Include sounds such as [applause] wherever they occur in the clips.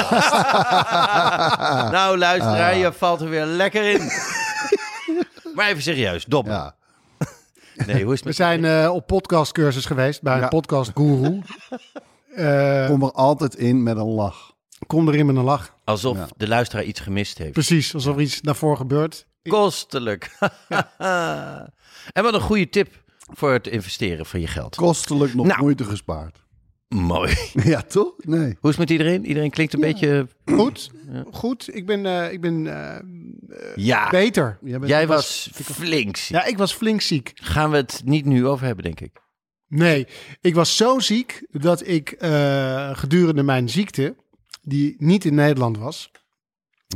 [laughs] nou, luisteraar, je valt er weer lekker in. [laughs] maar even serieus, Dom. Ja. Nee, hoe is het We met zijn eh, op podcastcursus geweest bij een Ja. podcast guru. [laughs] Eh, Kom er altijd in met een lach. kom erin met een lach. Alsof Ja. de luisteraar iets gemist heeft. Precies, alsof er iets daarvoor gebeurt. Kostelijk. en wat een goede tip voor het investeren van je geld. Kostelijk nog Nou. moeite gespaard. Mooi. [laughs] Ja, toch? Nee. Hoe is het met iedereen? Iedereen klinkt een beetje... Goed, goed. Ik ben, eh, ik ben eh, Ja, beter. Jij bent- jij was flink ziek. Ja, ik was flink ziek. Gaan we het niet nu over hebben, denk ik. Nee, ik was zo ziek dat ik eh, gedurende mijn ziekte, die niet in Nederland was,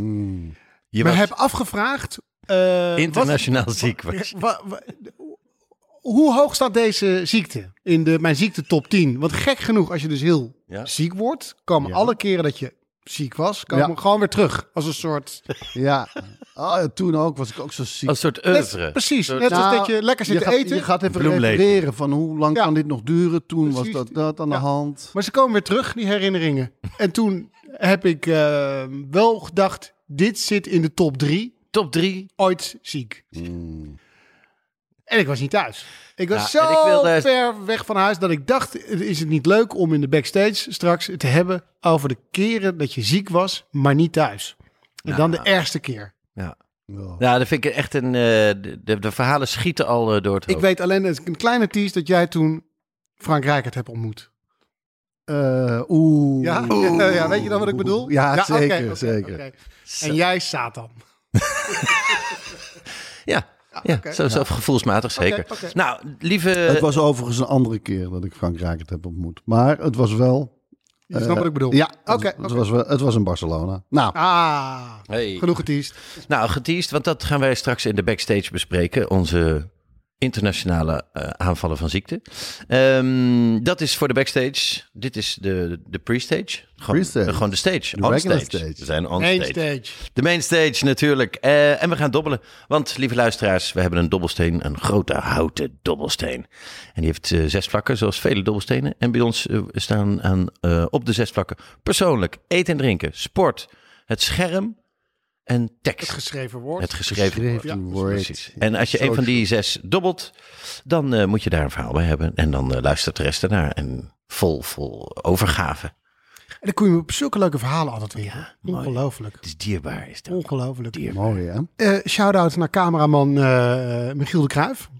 Mm. Je me was heb afgevraagd... eh, internationaal wat- ziek. Was. je. wa- wa- hoe hoog staat deze ziekte in de, mijn ziekte top 10? Want gek genoeg, als je dus heel Ja. ziek wordt, komen Ja. alle keren dat je ziek was, komen Ja. gewoon weer terug. Als een soort... [laughs] Ja. Oh, ja, toen ook was ik ook zo ziek. Als een soort Net- oeuvre. precies, Soort- net als Nou, dat je lekker zit je te gaat, eten. Je gaat even refereren van hoe lang Ja. kan dit nog duren. Toen was dat, dat aan de hand. Maar ze komen weer terug, die herinneringen. En toen heb ik eh, wel gedacht, dit zit in de top 3, Top 3. ooit ziek. Mm. En ik was niet thuis. Ik was Ja, zo ik wilde- ver weg van huis dat ik dacht, is het niet leuk om in de backstage straks te hebben over de keren dat je ziek was, maar niet thuis. En Ja. dan de ergste keer. Ja. Ja. ja, dat vind ik echt een... eh, de, de, de verhalen schieten al eh, door het Ik hoofd. weet alleen een kleine tease dat jij toen Frank Rijkaard hebt ontmoet. Eh, Oeh. Ja? Oeh. Ja, weet je dan wat ik bedoel? Ja, zeker, zeker. En jij Satan. [laughs] [laughs] Ja, ja zo, zo gevoelsmatig zeker. Nou, lieve... Het was overigens een andere keer dat ik Frank Rijkaard heb ontmoet. Maar het was wel... Je snapt eh, wat ik bedoel? Ja, Oké, het, oké. was, wel- het was in Barcelona. Nou, Ah, Hey. genoeg geteased. Nou, geteased, want dat gaan wij straks in de backstage bespreken. Onze internationale eh, aanvallen van ziekte. Ehm, dat is voor de backstage. Dit is de, de pre-stage. Gewoon, Pre-stage. gewoon de stage. De on stage. stage. We zijn on Main stage. stage. De main stage natuurlijk. Eh, en we gaan dobbelen. Want, lieve luisteraars, we hebben een dobbelsteen. Een grote houten dobbelsteen. En die heeft eh, zes vlakken, zoals vele dobbelstenen. En bij ons staan aan, eh, op de zes vlakken persoonlijk eten en drinken, sport, het scherm en tekst. Het geschreven woord. Het geschreven woord. geschreven woord. Precies. En als je een van die zes dobbelt, dan eh, moet je daar een verhaal bij hebben. En dan eh, luistert de rest ernaar. En vol, vol overgave. En dan kom je op zulke leuke verhalen altijd weer. Ongelooflijk. Het is dierbaar, is dat. Ongelooflijk. mooi hè? Eh Shout-out naar cameraman eh, Michiel de Kruijf.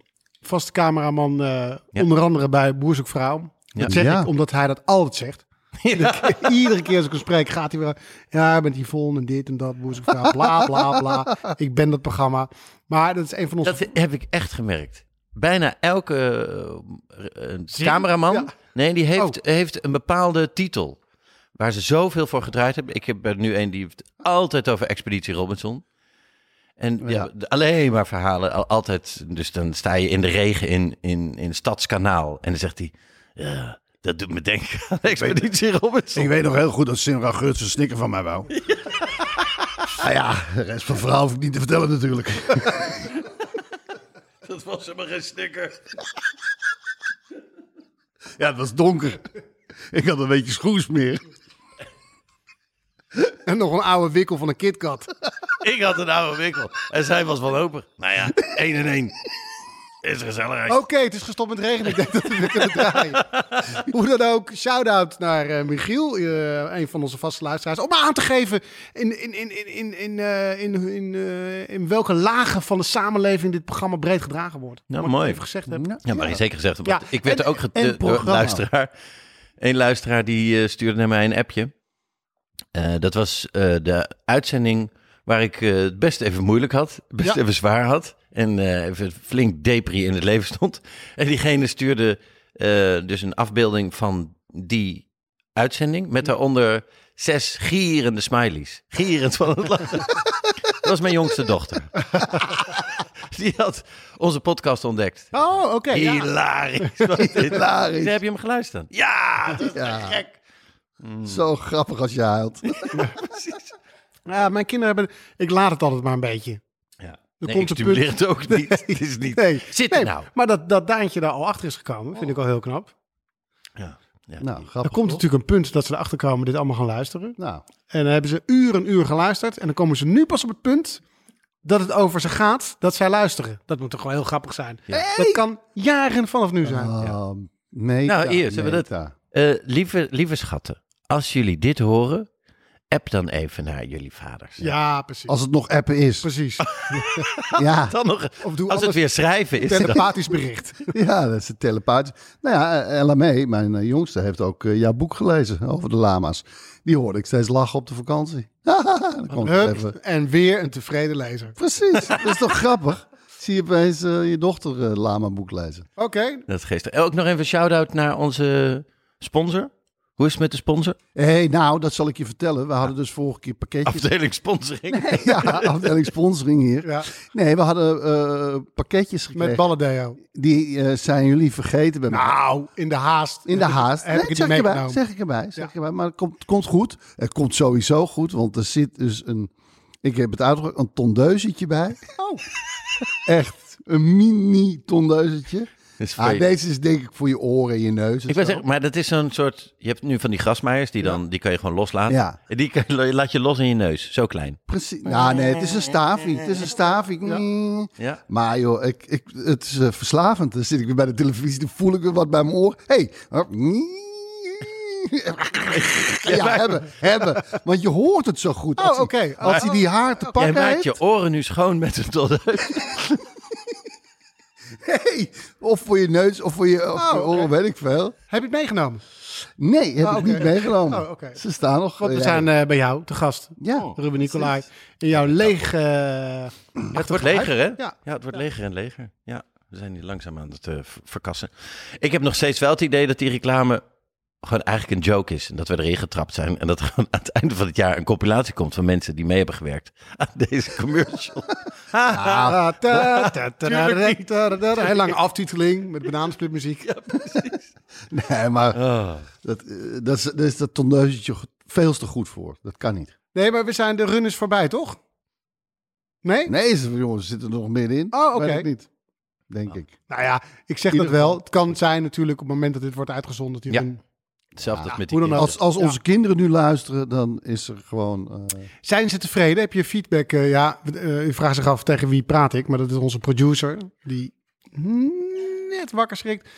Vaste cameraman, eh, Ja. onder andere bij Boerzoek Vrouw. Dat zeg Ja. ik omdat hij dat altijd zegt. [laughs] Iedere keer als ik hem spreek gaat hij weer... Ja, hier vol en dit en dat, Vrouw, bla bla bla. Ik ben dat programma. Maar dat is een van onze... Dat heb ik echt gemerkt. Bijna elke eh, cameraman, Ja. nee, die heeft, Oh. heeft een bepaalde titel. Waar ze zoveel voor gedraaid hebben. Ik heb er nu een die heeft altijd over Expeditie Robinson. En ja. Alleen maar verhalen. al- Altijd, dus dan sta je in de regen in, in, in Stadskanaal. En dan zegt hij, ja, dat doet me denken aan Expeditie Robinson. Ik weet nog heel goed dat Simra Geurts een snikker van mij wou. [laughs] Nou ja, de rest van het verhaal hoef ik niet te vertellen natuurlijk. [laughs] Dat was helemaal geen sticker. [laughs] Ja, het was donker. Ik had een beetje schoensmeer. En nog een oude wikkel van een KitKat. Ik had een oude winkel. En zij was wanhopig. Nou ja, één en één. Is gezelligheid. Oké, het is gestopt met regenen. Ik denk dat we weer kunnen draaien. [laughs] Hoe dan ook, shout-out naar eh, Michiel, eh, een van onze vaste luisteraars. Om aan te geven in, in, in, in, in, in, eh, in, in, eh, in welke lagen van de samenleving dit programma breed gedragen wordt. Nou, mooi. Even gezegd hebben. Ja, maar zeker gezegd. Ja, Ik werd en- ook en door een programma. luisteraar. Een luisteraar die eh, stuurde naar mij een appje. Eh, dat was eh, de uitzending waar ik het best even moeilijk had. Best Ja. even zwaar had. En even flink depri in het leven stond. [laughs] En diegene stuurde eh, dus een afbeelding van die uitzending. Met daaronder zes gierende smileys. Gierend van het lachen. [laughs] Dat was mijn jongste dochter. [laughs] Die had onze podcast ontdekt. Oh, oké. ja. Hilarisch. dit. Hilarisch. Heb je hem geluisterd? Ja, dat is Ja. gek. Zo grappig als je huilt. Ja, mijn kinderen hebben... Ik laat het altijd maar een beetje. Er Nee, komt ik een punt- ook niet. [laughs] Het is niet. Nee, Zit nee, er nou? Maar dat, dat Daantje daar al achter is gekomen, vind ik al heel knap. Ja. Ja. Nou, Er grappig. komt toch? natuurlijk een punt dat ze erachter komen dit allemaal gaan luisteren. Nou, En dan hebben ze uren en uur geluisterd. En dan komen ze nu pas op het punt dat het over ze gaat dat zij luisteren. Dat moet toch wel heel grappig zijn. Dat kan jaren vanaf nu zijn. uh, meta, Nou, hier, zullen we dat-. Eh, lieve, lieve schatten, als jullie dit horen, app dan even naar jullie vaders. Ja, precies. Als het nog appen is. Precies. [laughs] Ja, Dan nog, Of doe als het weer schrijven is, dan, telepathisch bericht. [laughs] ja, dat is een telepathisch. Nou ja, eh, LME, mijn eh, jongste, heeft ook eh, jouw boek gelezen over de lama's. Die hoorde ik steeds lachen op de vakantie. [laughs] dan komt even. en weer een tevreden lezer. Precies, dat is toch grappig? Zie je opeens eh, je dochter eh, lama boek lezen. Oké. dat is geestig. Ook nog even een shout-out naar onze sponsor. Hoe is het met de sponsor? Hé, hey, nou, dat zal ik je vertellen. We hadden dus vorige keer pakketjes. Afdeling sponsoring. [laughs] Ja, afdeling sponsoring hier. Ja, Nee, we hadden eh, pakketjes gekregen. met balledeo. Die eh, zijn jullie vergeten bij mij. Nou, in de haast. In de haast. Heb Nee, ik het zeg, ik erbij, zeg ik erbij. Zeg Ja. ik erbij. Maar het komt, komt goed. Het komt sowieso goed. Want er zit dus een... Ik heb het uitgedrukt. Een tondeuzetje bij. Oh. Echt. Een mini tondeuzetje. Ah, deze is denk ik voor je oren en je neus. ik zeggen, maar dat is zo'n soort... Je hebt nu van die grasmaaiers, die, dan, die kan je gewoon loslaten. Ja. Die kan, laat je los in je neus. Zo klein. Precies. Nou, nee, het is een staafje. Het is een staafje. Ja. Maar joh, ik, ik, het is eh, verslavend. Dan zit ik weer bij de televisie, dan voel ik weer wat bij mijn oor. Hé, hey. ja, hebben, hebben. Want je hoort het zo goed. Als Oh, oké. Als hij die haar te Jij pakken maakt heeft. je oren nu schoon met een tondeus. [laughs] Hey, of voor je neus, of voor je, of Oh, oren, weet ik veel. Heb je het meegenomen? Nee, heb Oh, ik niet meegenomen. Oh. Ze staan nog. Want we ja. zijn eh, bij jou te gast. Ja, Ruben Nicolai. In jouw leeg... eh, Ja, het wordt leger, hè? Ja. Ja, het wordt leger en leger. Ja, we zijn hier langzaam aan het eh, verkassen. Ik heb nog steeds wel het idee dat die reclame gewoon eigenlijk een joke is. En dat we erin getrapt zijn. En dat er aan het einde van het jaar een compilatie komt van mensen die mee hebben gewerkt aan deze commercial. [laughs] Ah, ta. Heel lange aftiteling met banaansplitmuziek. [laughs] nee, maar Oh. dat, eh, dat is, daar is dat tondeuzetje veel te goed voor. Dat kan niet. Nee, maar we zijn de run is voorbij, toch? Nee? Nee, ze, jongens, ze zitten er nog middenin. Oh, oké. Niet. Denk ik. Nou ja, ik zeg Ieder dat wel. Het kan zijn natuurlijk op het moment dat dit wordt uitgezonden. Die Ja. Hetzelfde als met die hoe dan ook. kinderen. Als, als Ja. onze kinderen nu luisteren, dan is er gewoon... eh, Zijn ze tevreden? Heb je feedback? eh, ja, eh, u vraagt zich af tegen wie praat ik, maar dat is onze producer die net wakker schrikt.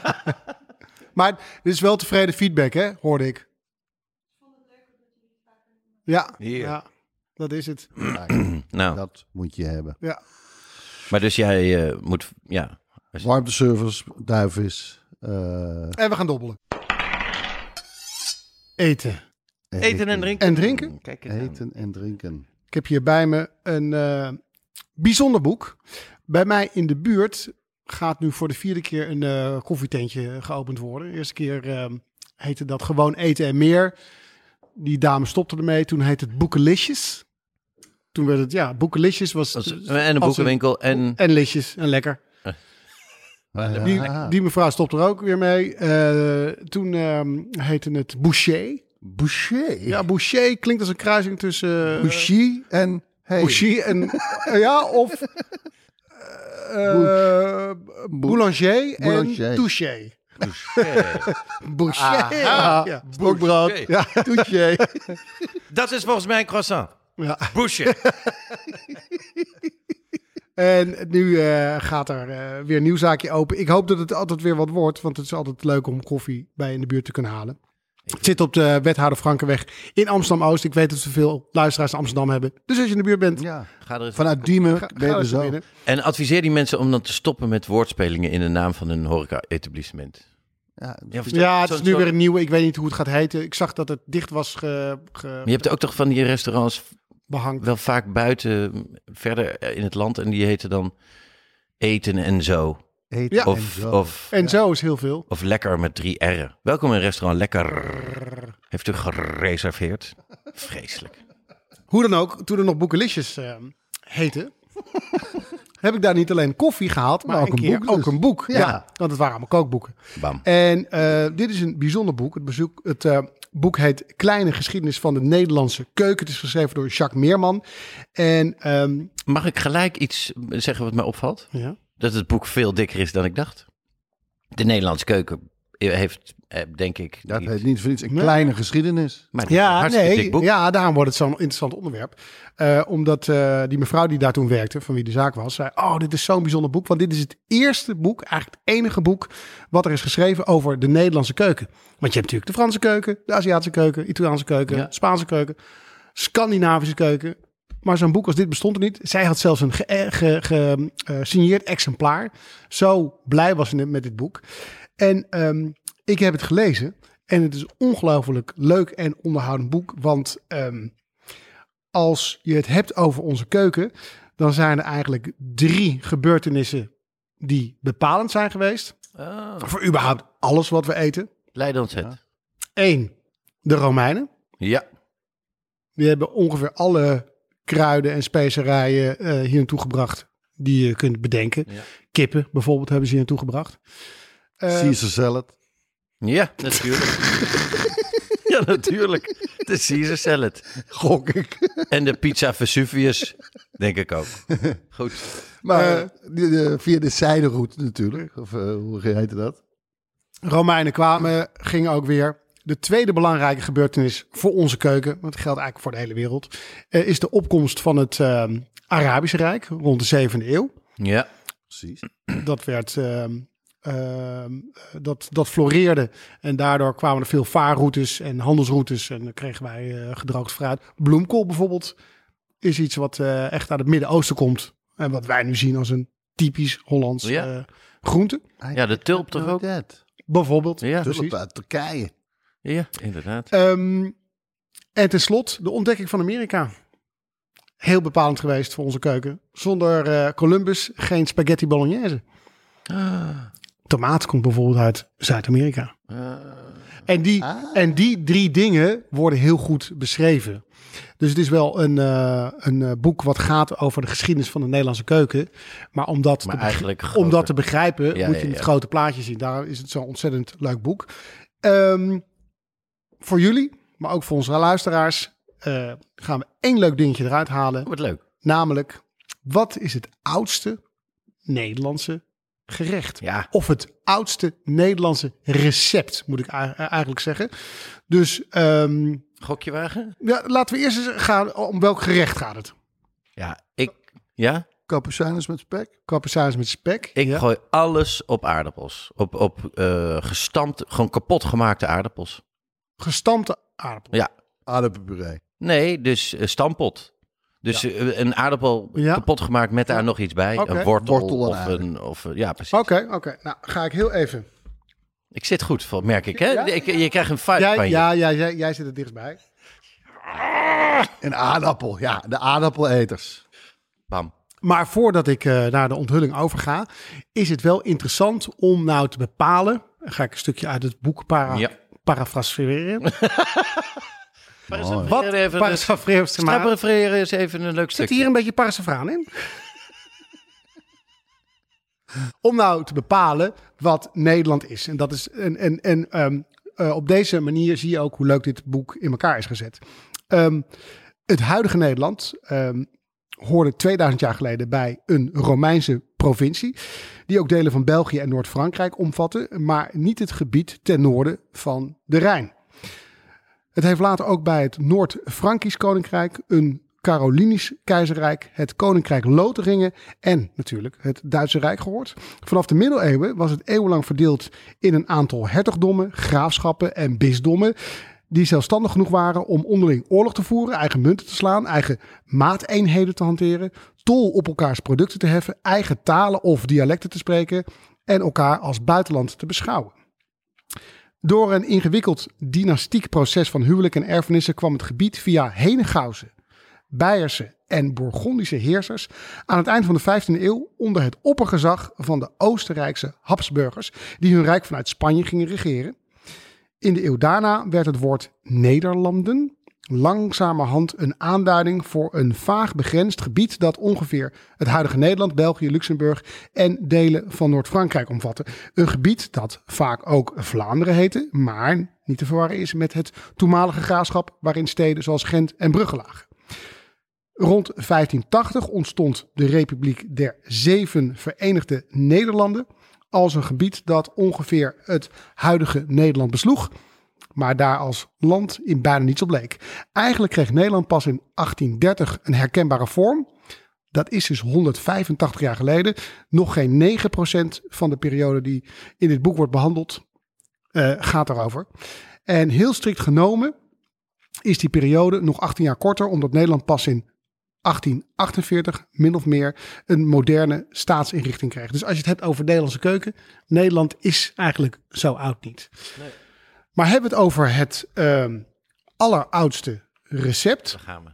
[laughs] maar dit is wel tevreden feedback, hè? Hoorde ik. Ja, Hier. ja, dat is het. [clears throat] Nou, dat moet je hebben. Ja. maar dus jij eh, moet... Ja, Warmteservice, duivis. eh, En we gaan dobbelen. Eten. eten en drinken. En drinken? Kijk eens aan. Eten en drinken. Ik heb hier bij me een eh, bijzonder boek. Bij mij in de buurt gaat nu voor de vierde keer een eh, koffietentje geopend worden. De eerste keer eh, heette dat gewoon eten en meer. Die dame stopte ermee. Toen heette het Boekenlisjes. Toen werd het, ja, Boekenlisjes was... Als- als en een boekenwinkel en... En lisjes, en lekker. Die, Ah, die mevrouw stopt er ook weer mee. Eh, toen ehm, heette het Boucher. Boucher. Ja, Boucher klinkt als een kruising tussen... eh, Boucher en... Hey. Boucher en eh, ja, of eh, boulanger en touché. [laughs] Boucher. Aha. Ja. Stokbrood. Ja. Dat is volgens mij een croissant. Ja. Busje. [laughs] En nu eh, gaat er eh, weer een nieuw zaakje open. Ik hoop dat het altijd weer wat wordt, want het is altijd leuk om koffie bij in de buurt te kunnen halen. Het zit op de Wethouder Frankenweg in Amsterdam-Oost. Ik weet dat we veel luisteraars in Amsterdam hebben. Dus als je in de buurt bent, Ja. Ga er eens Vanuit Diemen ga, ben je ga er eens naar zo. binnen. En adviseer die mensen om dan te stoppen met woordspelingen in de naam van een horeca-etablissement. Ja, Ja, Ja, het is nu weer een nieuwe. Ik weet niet hoe het gaat heten. Ik zag dat het dicht was ge, ge- Maar je hebt ook toch van die restaurants wel vaak buiten, verder in het land. En die heten dan eten en zo. Eten Ja. en Of, zo. of, En zo is heel veel. of lekker met drie R'en. Welkom in restaurant Lekker. Heeft u gereserveerd? Vreselijk. Hoe dan ook, toen er nog boekenlistjes eh heten, heb ik daar niet alleen koffie gehaald, maar Maar ook een, boek dus. ook een boek. Ja. Ja. want het waren allemaal kookboeken. Bam. En eh, dit is een bijzonder boek. Het, bezoek, het eh, boek heet Kleine geschiedenis van de Nederlandse keuken. Het is geschreven door Jacques Meerman. En ehm, Mag ik gelijk iets zeggen wat mij opvalt? ja. Dat het boek veel dikker is dan ik dacht. De Nederlandse keuken heeft, denk ik... Dat niet- heet niet voor iets een Nee. kleine geschiedenis. maar Ja, hartstikke nee, dik boek. ja, daarom wordt het zo'n interessant onderwerp. Eh, omdat eh, die mevrouw die daar toen werkte, van wie de zaak was, zei: Oh, dit is zo'n bijzonder boek. Want dit is het eerste boek, eigenlijk het enige boek, wat er is geschreven over de Nederlandse keuken. Want je hebt natuurlijk de Franse keuken, de Aziatische keuken, Italiaanse keuken, Ja. Spaanse keuken, Scandinavische keuken. Maar zo'n boek als dit bestond er niet. Zij had zelfs een gesigneerd ge, eh, signeerd exemplaar. Zo blij was ze met dit boek. En ehm, ik heb het gelezen. En het is een ongelooflijk leuk en onderhoudend boek. Want ehm, als je het hebt over onze keuken, dan zijn er eigenlijk drie gebeurtenissen die bepalend zijn geweest. Oh, Voor überhaupt alles wat we eten. Leiden ontzet. Eén, de Romeinen. Ja. Die hebben ongeveer alle kruiden en specerijen eh, hier naartoe gebracht die je kunt bedenken. Ja. Kippen bijvoorbeeld hebben ze hier naartoe gebracht. Eh, Caesar salad. Ja, natuurlijk. [laughs] ja, natuurlijk. De Caesar salad. Gok ik. En de pizza Vesuvius, denk ik ook. [laughs] Goed. Maar Eh, die- de- via de zijderoute natuurlijk. Of eh, hoe heette dat? Romeinen kwamen, gingen ook weer. De tweede belangrijke gebeurtenis voor onze keuken, want het geldt eigenlijk voor de hele wereld, eh, is de opkomst van het ehm, Arabische Rijk rond de 7e eeuw. Ja. Precies. Dat werd, ehm, ehm, dat, dat floreerde en daardoor kwamen er veel vaarroutes en handelsroutes en dan kregen wij eh, gedroogd fruit. Bloemkool bijvoorbeeld is iets wat eh, echt uit het Midden-Oosten komt en wat wij nu zien als een typisch Hollands Ja. eh, groente. Ja, de tulp toch ook? Dat. Bijvoorbeeld. Ja. Tulp uit Turkije. ja inderdaad. Ehm, en tenslotte de ontdekking van Amerika. Heel bepalend geweest voor onze keuken. Zonder eh, Columbus geen spaghetti bolognese. Tomaat komt bijvoorbeeld uit Zuid-Amerika. En, die, Ah. en die drie dingen worden heel goed beschreven. Dus het is wel een, eh, een eh, boek wat gaat over de geschiedenis van de Nederlandse keuken. Maar om dat, Maar te, om dat te begrijpen, Ja, moet ja, je het ja. grote plaatje zien. Daar is het zo'n ontzettend leuk boek. Ehm, voor jullie, maar ook voor onze luisteraars, eh, gaan we één leuk dingetje eruit halen. Wat leuk. Namelijk, wat is het oudste Nederlandse gerecht? Ja. Of het oudste Nederlandse recept, moet ik eigenlijk zeggen. Dus ehm, Gokje wagen? ja, laten we eerst eens gaan, om welk gerecht gaat het? Ja, ik... Ja? Kapucijnes met spek. Kapucijns met spek. Ik ja. gooi alles op aardappels. Op, op eh gestampt, gewoon kapot gemaakte aardappels. Gestampte aardappel. Ja. Aardappelpuree. Nee, dus eh, stampot. Dus eh, een aardappel Ja. kapot gemaakt met daar nog iets bij. Een wortel, of een... Of, eh, ja, precies. Oké, oké. Nou, ga ik heel even. Ik zit goed, merk ik. Hè? Ja. Ik, je krijgt een fight Jij, van je. ja, ja, jij, jij zit er dichtstbij. Een aardappel. Ja, de aardappeleters. Bam. Maar voordat ik eh, naar de onthulling overga, is het wel interessant om nou te bepalen. Dan ga ik een stukje uit het boek para, Ja. parafraseren. [laughs] Wat? Wat Even? Strapperfreren is even een leuk Zit stukje. hier een beetje parasafraan in? Om nou te bepalen wat Nederland is. En, dat is, en, en, en ehm, eh, op deze manier zie je ook hoe leuk dit boek in elkaar is gezet. Ehm, het huidige Nederland ehm, hoorde 2000 jaar geleden bij een Romeinse provincie. Die ook delen van België en Noord-Frankrijk omvatte. Maar niet het gebied ten noorden van de Rijn. Het heeft later ook bij het Noord-Frankisch Koninkrijk, een Carolinisch keizerrijk, het Koninkrijk Lotharingen en natuurlijk het Duitse Rijk gehoord. Vanaf de middeleeuwen was het eeuwenlang verdeeld in een aantal hertogdommen, graafschappen en bisdommen. Die zelfstandig genoeg waren om onderling oorlog te voeren, eigen munten te slaan, eigen maateenheden te hanteren, tol op elkaars producten te heffen, eigen talen of dialecten te spreken en elkaar als buitenland te beschouwen. Door een ingewikkeld dynastiek proces van huwelijk en erfenissen kwam het gebied via Henegouwse, Beierse en Bourgondische heersers aan het eind van de 15e eeuw onder het oppergezag van de Oostenrijkse Habsburgers, die hun rijk vanuit Spanje gingen regeren. In de eeuw daarna werd het woord Nederlanden langzamerhand een aanduiding voor een vaag begrensd gebied dat ongeveer het huidige Nederland, België, Luxemburg en delen van Noord-Frankrijk omvatte. Een gebied dat vaak ook Vlaanderen heette, maar niet te verwarren is met het toenmalige graafschap waarin steden zoals Gent en Brugge lagen. Rond 1580 ontstond de Republiek der Zeven Verenigde Nederlanden als een gebied dat ongeveer het huidige Nederland besloeg, maar daar als land in bijna niets op leek. Eigenlijk kreeg Nederland pas in 1830 een herkenbare vorm. Dat is dus 185 jaar geleden. Nog geen 9% van de periode die in dit boek wordt behandeld eh, gaat daarover. En heel strikt genomen is die periode nog 18 jaar korter, omdat Nederland pas in 1848 min of meer een moderne staatsinrichting kreeg. Dus als je het hebt over Nederlandse keuken, Nederland is eigenlijk zo oud niet. Maar hebben we het over het ehm, alleroudste recept, Daar gaan we.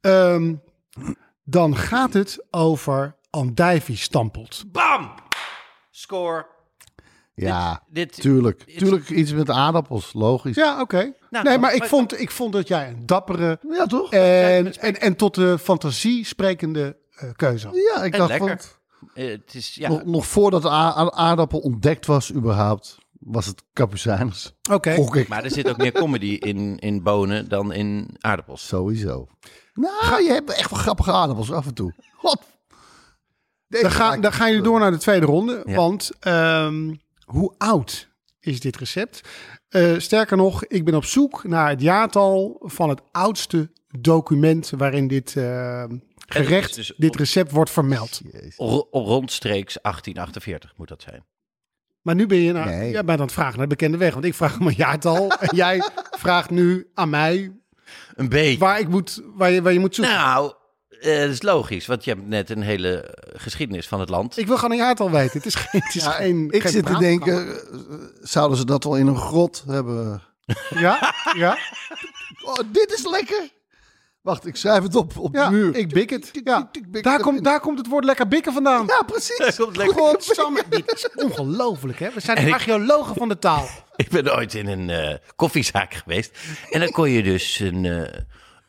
ehm, dan gaat het over andijvie stampot. Bam! Score. Ja, Dit, dit- tuurlijk. dit- Tuurlijk iets met aardappels, logisch. Ja, oké. Nou, nee, maar ik maar- vond, ik vond dat jij een dappere Ja, toch? en, en, en tot de fantasie sprekende eh, keuze had. Ja, ik En dacht lekker. van... eh, het is, ja, Nog, nog voordat de aardappel ontdekt was überhaupt, was het kapucijners. Oké. Maar er zit ook meer comedy in, in bonen dan in aardappels. Sowieso. Nou, je hebt echt wel grappige aardappels af en toe. God. Dan, gaan, maakt- dan gaan jullie door naar de tweede ronde. Ja. Want ehm, hoe oud is dit recept? Eh, sterker nog, ik ben op zoek naar het jaartal van het oudste document waarin dit eh, gerecht, dus dit recept wordt vermeld. Ro- rondstreeks 1848 moet dat zijn. Maar nu ben je, naar, Nee. jij bent aan het vragen naar de bekende weg. Want ik vraag om een jaartal [laughs] en jij vraagt nu aan mij Een beetje. waar, ik moet, waar, je, waar je moet zoeken. Nou, eh, dat is logisch, want je hebt net een hele eh, geschiedenis van het land. Ik wil gewoon een jaartal weten. Het is geen, het is Ja, geen ik geen zit te denken, eh, zouden ze dat wel in een grot hebben? Ja, ja, [laughs] Oh, dit is lekker. Wacht, ik schrijf het op op ja. de muur. Ik bik het. Ja. ik bik Daar, het komt, daar komt het woord lekker bikken vandaan. Ja, precies. Daar komt lekker- Godsamme, dit is ongelooflijk, hè? We zijn En ik- archeologen van de taal. [laughs] Ik ben ooit in een eh, koffiezaak geweest. En dan kon je dus een, eh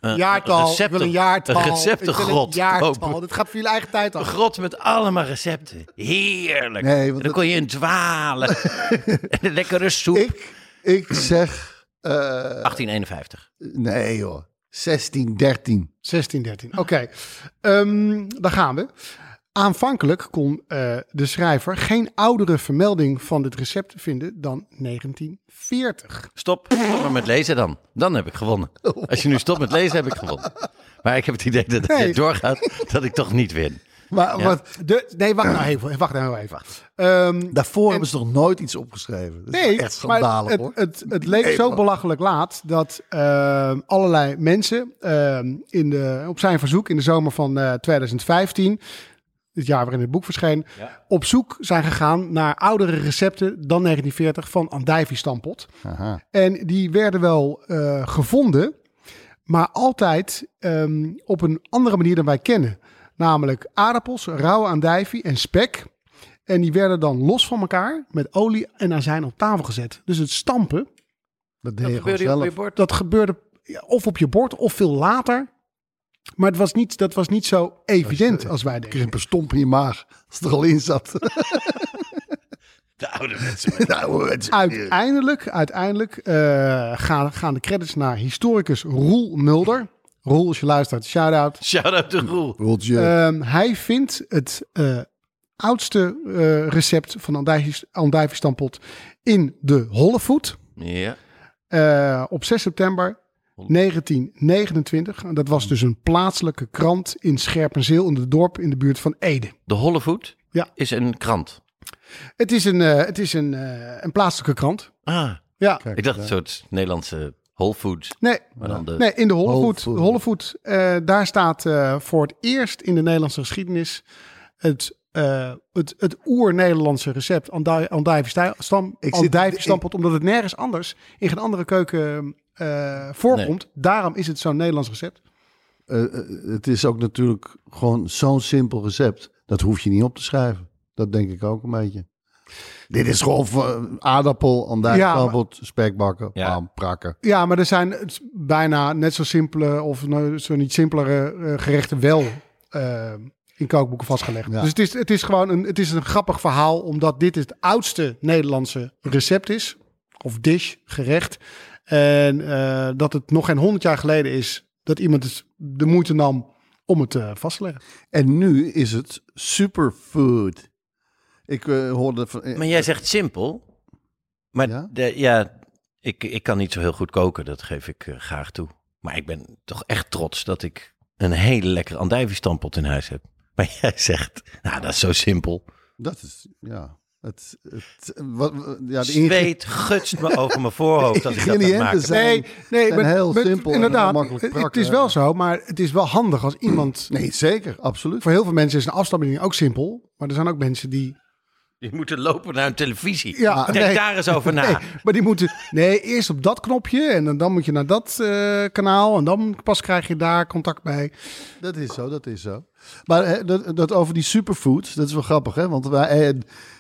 een Jaartal, recepten- ik wil een jaartal. Een receptengrot een jaartal. kopen. Dit gaat voor jullie eigen tijd Een af. grot met allemaal recepten. Heerlijk. Nee, want en dan dat- kon je in dwalen. [laughs] en een lekkere soep. Ik, ik zeg, eh, 1851. nee joh, 16, 13. 16, 13. Oké, Ehm, daar gaan we. Aanvankelijk kon eh, de schrijver geen oudere vermelding van dit recept vinden dan 1940. Stop. Stop maar met lezen dan. Dan heb ik gewonnen. Als je nu stopt met lezen, heb ik gewonnen. Maar ik heb het idee dat als Nee. je doorgaat, dat ik toch niet win. Maar Ja. wat, De, nee, wacht nou even. Wacht nou even. Ehm, daarvoor hebben ze nog nooit iets opgeschreven. Dat is Nee, echt maar schandalig het, hoor. Het, het leek Nee, zo belachelijk laat dat ehm, allerlei mensen ehm, in de, op zijn verzoek in de zomer van eh, 2015, het jaar waarin het boek verscheen, op zoek zijn gegaan naar oudere recepten dan 1940 van andijvie stampot. Aha. En die werden wel eh, gevonden, maar altijd ehm, op een andere manier dan wij kennen. Namelijk aardappels, rauwe andijvie en spek. En die werden dan los van elkaar met olie en azijn op tafel gezet. Dus het stampen, Dat deed gebeurde op zelf. je bord. dat gebeurde ja, of op je bord of veel later. Maar het was niet, dat was niet zo evident als wij denken. Krimpen stomp in je maag als het er al in zat. [laughs] [laughs] De oude mensen. Uiteindelijk, uiteindelijk eh, gaan, gaan de credits naar historicus Roel Mulder. Roel, als je luistert, shout-out. Shout-out to Roel. Roeltje. Ehm, hij vindt het eh, oudste eh, recept van andijviestampot in de Hollevoet. Ja. eh, op 6 september 1929. En Dat was dus een plaatselijke krant in Scherpenzeel in het dorp in de buurt van Ede. De Hollevoet Ja. is een krant. Het is een, eh, het is een, eh, een plaatselijke krant. Ah, Ja, Kijk, ik dacht een soort Nederlandse Whole Foods. nee, Maar dan de... nee in de Hollevoet. Hollevoet. De Hollevoet eh, daar staat eh, voor het eerst in de Nederlandse geschiedenis het, eh, het, het oer-Nederlandse recept andij- andijviestam- Ik zit- andijviestampot, omdat het nergens anders in geen andere keuken eh, voorkomt. Daarom is het zo'n Nederlands recept. eh, het is ook natuurlijk gewoon zo'n simpel recept. Dat hoef je niet op te schrijven. Dat denk ik ook een beetje. Dit is gewoon voor aardappel, andijskabbelt, spekbakken, Ja. bam, prakken. Ja, maar er zijn het- bijna net zo simpele of nou, zo niet simpelere eh, gerechten wel in kookboeken vastgelegd. Ja. Dus het is, het is gewoon een, het is een grappig verhaal, omdat dit het oudste Nederlandse recept is. Of dish, gerecht. En eh, dat het nog geen honderd jaar geleden is dat iemand het de moeite nam om het eh, vast te leggen. En nu is het superfood. Ik eh, hoorde van... Maar jij zegt simpel. Maar Ja? ja, ja ik, ik kan niet zo heel goed koken, dat geef ik graag toe. Maar ik ben toch echt trots dat ik een hele lekkere andijviestampot in huis heb. Maar jij zegt, nou dat is zo simpel. Dat is, ja... Het, het, wat, ja, de Zweet gutst me over mijn voorhoofd als ik dat maak. zijn- Nee, nee, maar- heel maar simpel en Inderdaad, heel makkelijk het- is wel zo, maar het is wel handig als iemand... Nee, zeker, absoluut. Voor heel veel mensen is een afstamming ook simpel. Maar er zijn ook mensen die Je moet er lopen naar een televisie. Ja, Denk nee. daar eens over na. [laughs] Nee, maar die moeten. Nee, eerst op dat knopje. En dan, dan moet je naar dat eh, kanaal. En dan pas krijg je daar contact bij. Dat is zo, dat is zo. Maar hè, dat, dat over die superfoods, dat is wel grappig, hè? Want wij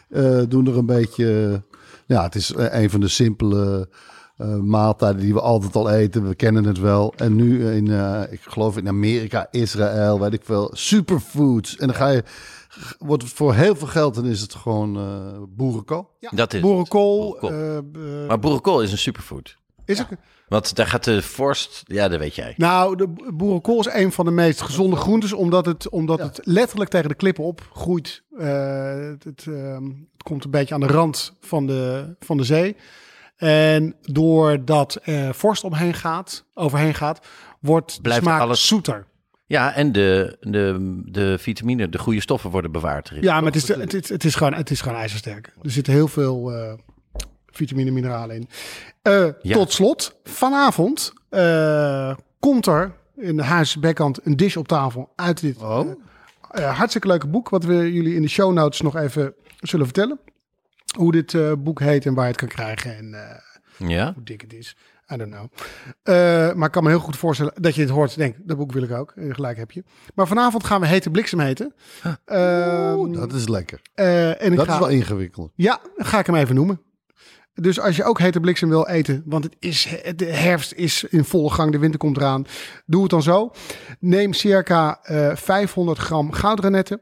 eh, eh, doen er een beetje... eh, ja, het is eh, een van de simpele eh, maaltijden die we altijd al eten. We kennen het wel. En nu in, eh, ik geloof in Amerika, Israël, weet ik veel, superfoods. En dan ga je... Wordt het voor heel veel geld, dan is het gewoon eh boerenkool. Dat is Boerenkool. Boerenkool. eh, eh, Maar boerenkool is een superfood. is het, Want daar gaat de vorst, ja dat weet jij. nou, de boerenkool is een van de meest gezonde groentes. Omdat het, omdat het letterlijk tegen de klippen op groeit. Eh, het, het, ehm, het komt een beetje aan de rand van de, van de zee. En doordat vorst omheen gaat, overheen gaat, wordt de Blijft smaak alles- zoeter. Ja, en de, de, de vitamine, de goede stoffen worden bewaard. erin. Ja, maar het is, het, is, het, is gewoon, het is gewoon ijzersterk. Er zitten heel veel eh, vitamine en mineralen in. Eh, Ja. Tot slot, vanavond eh, komt er in de Huis Bekkant een dish op tafel uit dit Oh. hartstikke leuke boek. Wat we jullie in de show notes nog even zullen vertellen. Hoe dit boek heet en waar je het kan krijgen en Ja? hoe dik het is. I don't know. Eh, maar ik kan me heel goed voorstellen dat je het hoort. Denk, dat boek wil ik ook. En gelijk heb je. Maar vanavond gaan we Hete Bliksem heten. Ehm, Oeh, dat is lekker. eh, en Dat ga, is wel ingewikkeld. Ja, dan ga ik hem even noemen. Dus als je ook hete bliksem wil eten, want het is, de herfst is in volle gang, de winter komt eraan. Doe het dan zo. Neem circa eh 500 gram goudrenetten.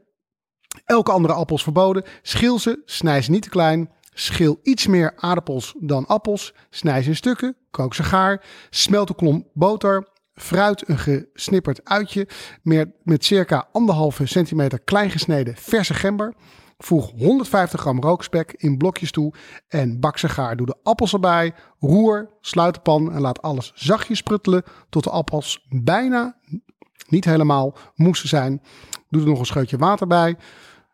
Elke andere appels verboden. Schil ze, snij ze niet te klein. Schil iets meer aardappels dan appels. Snij ze in stukken, kook ze gaar. Smelt een klomp boter. Fruit een gesnipperd uitje. Met, met circa anderhalve centimeter klein gesneden verse gember. Voeg 150 gram rookspek in blokjes toe en bak ze gaar. Doe de appels erbij, roer, sluit de pan en laat alles zachtjes pruttelen tot de appels bijna, niet helemaal, moesten zijn. Doe er nog een scheutje water bij.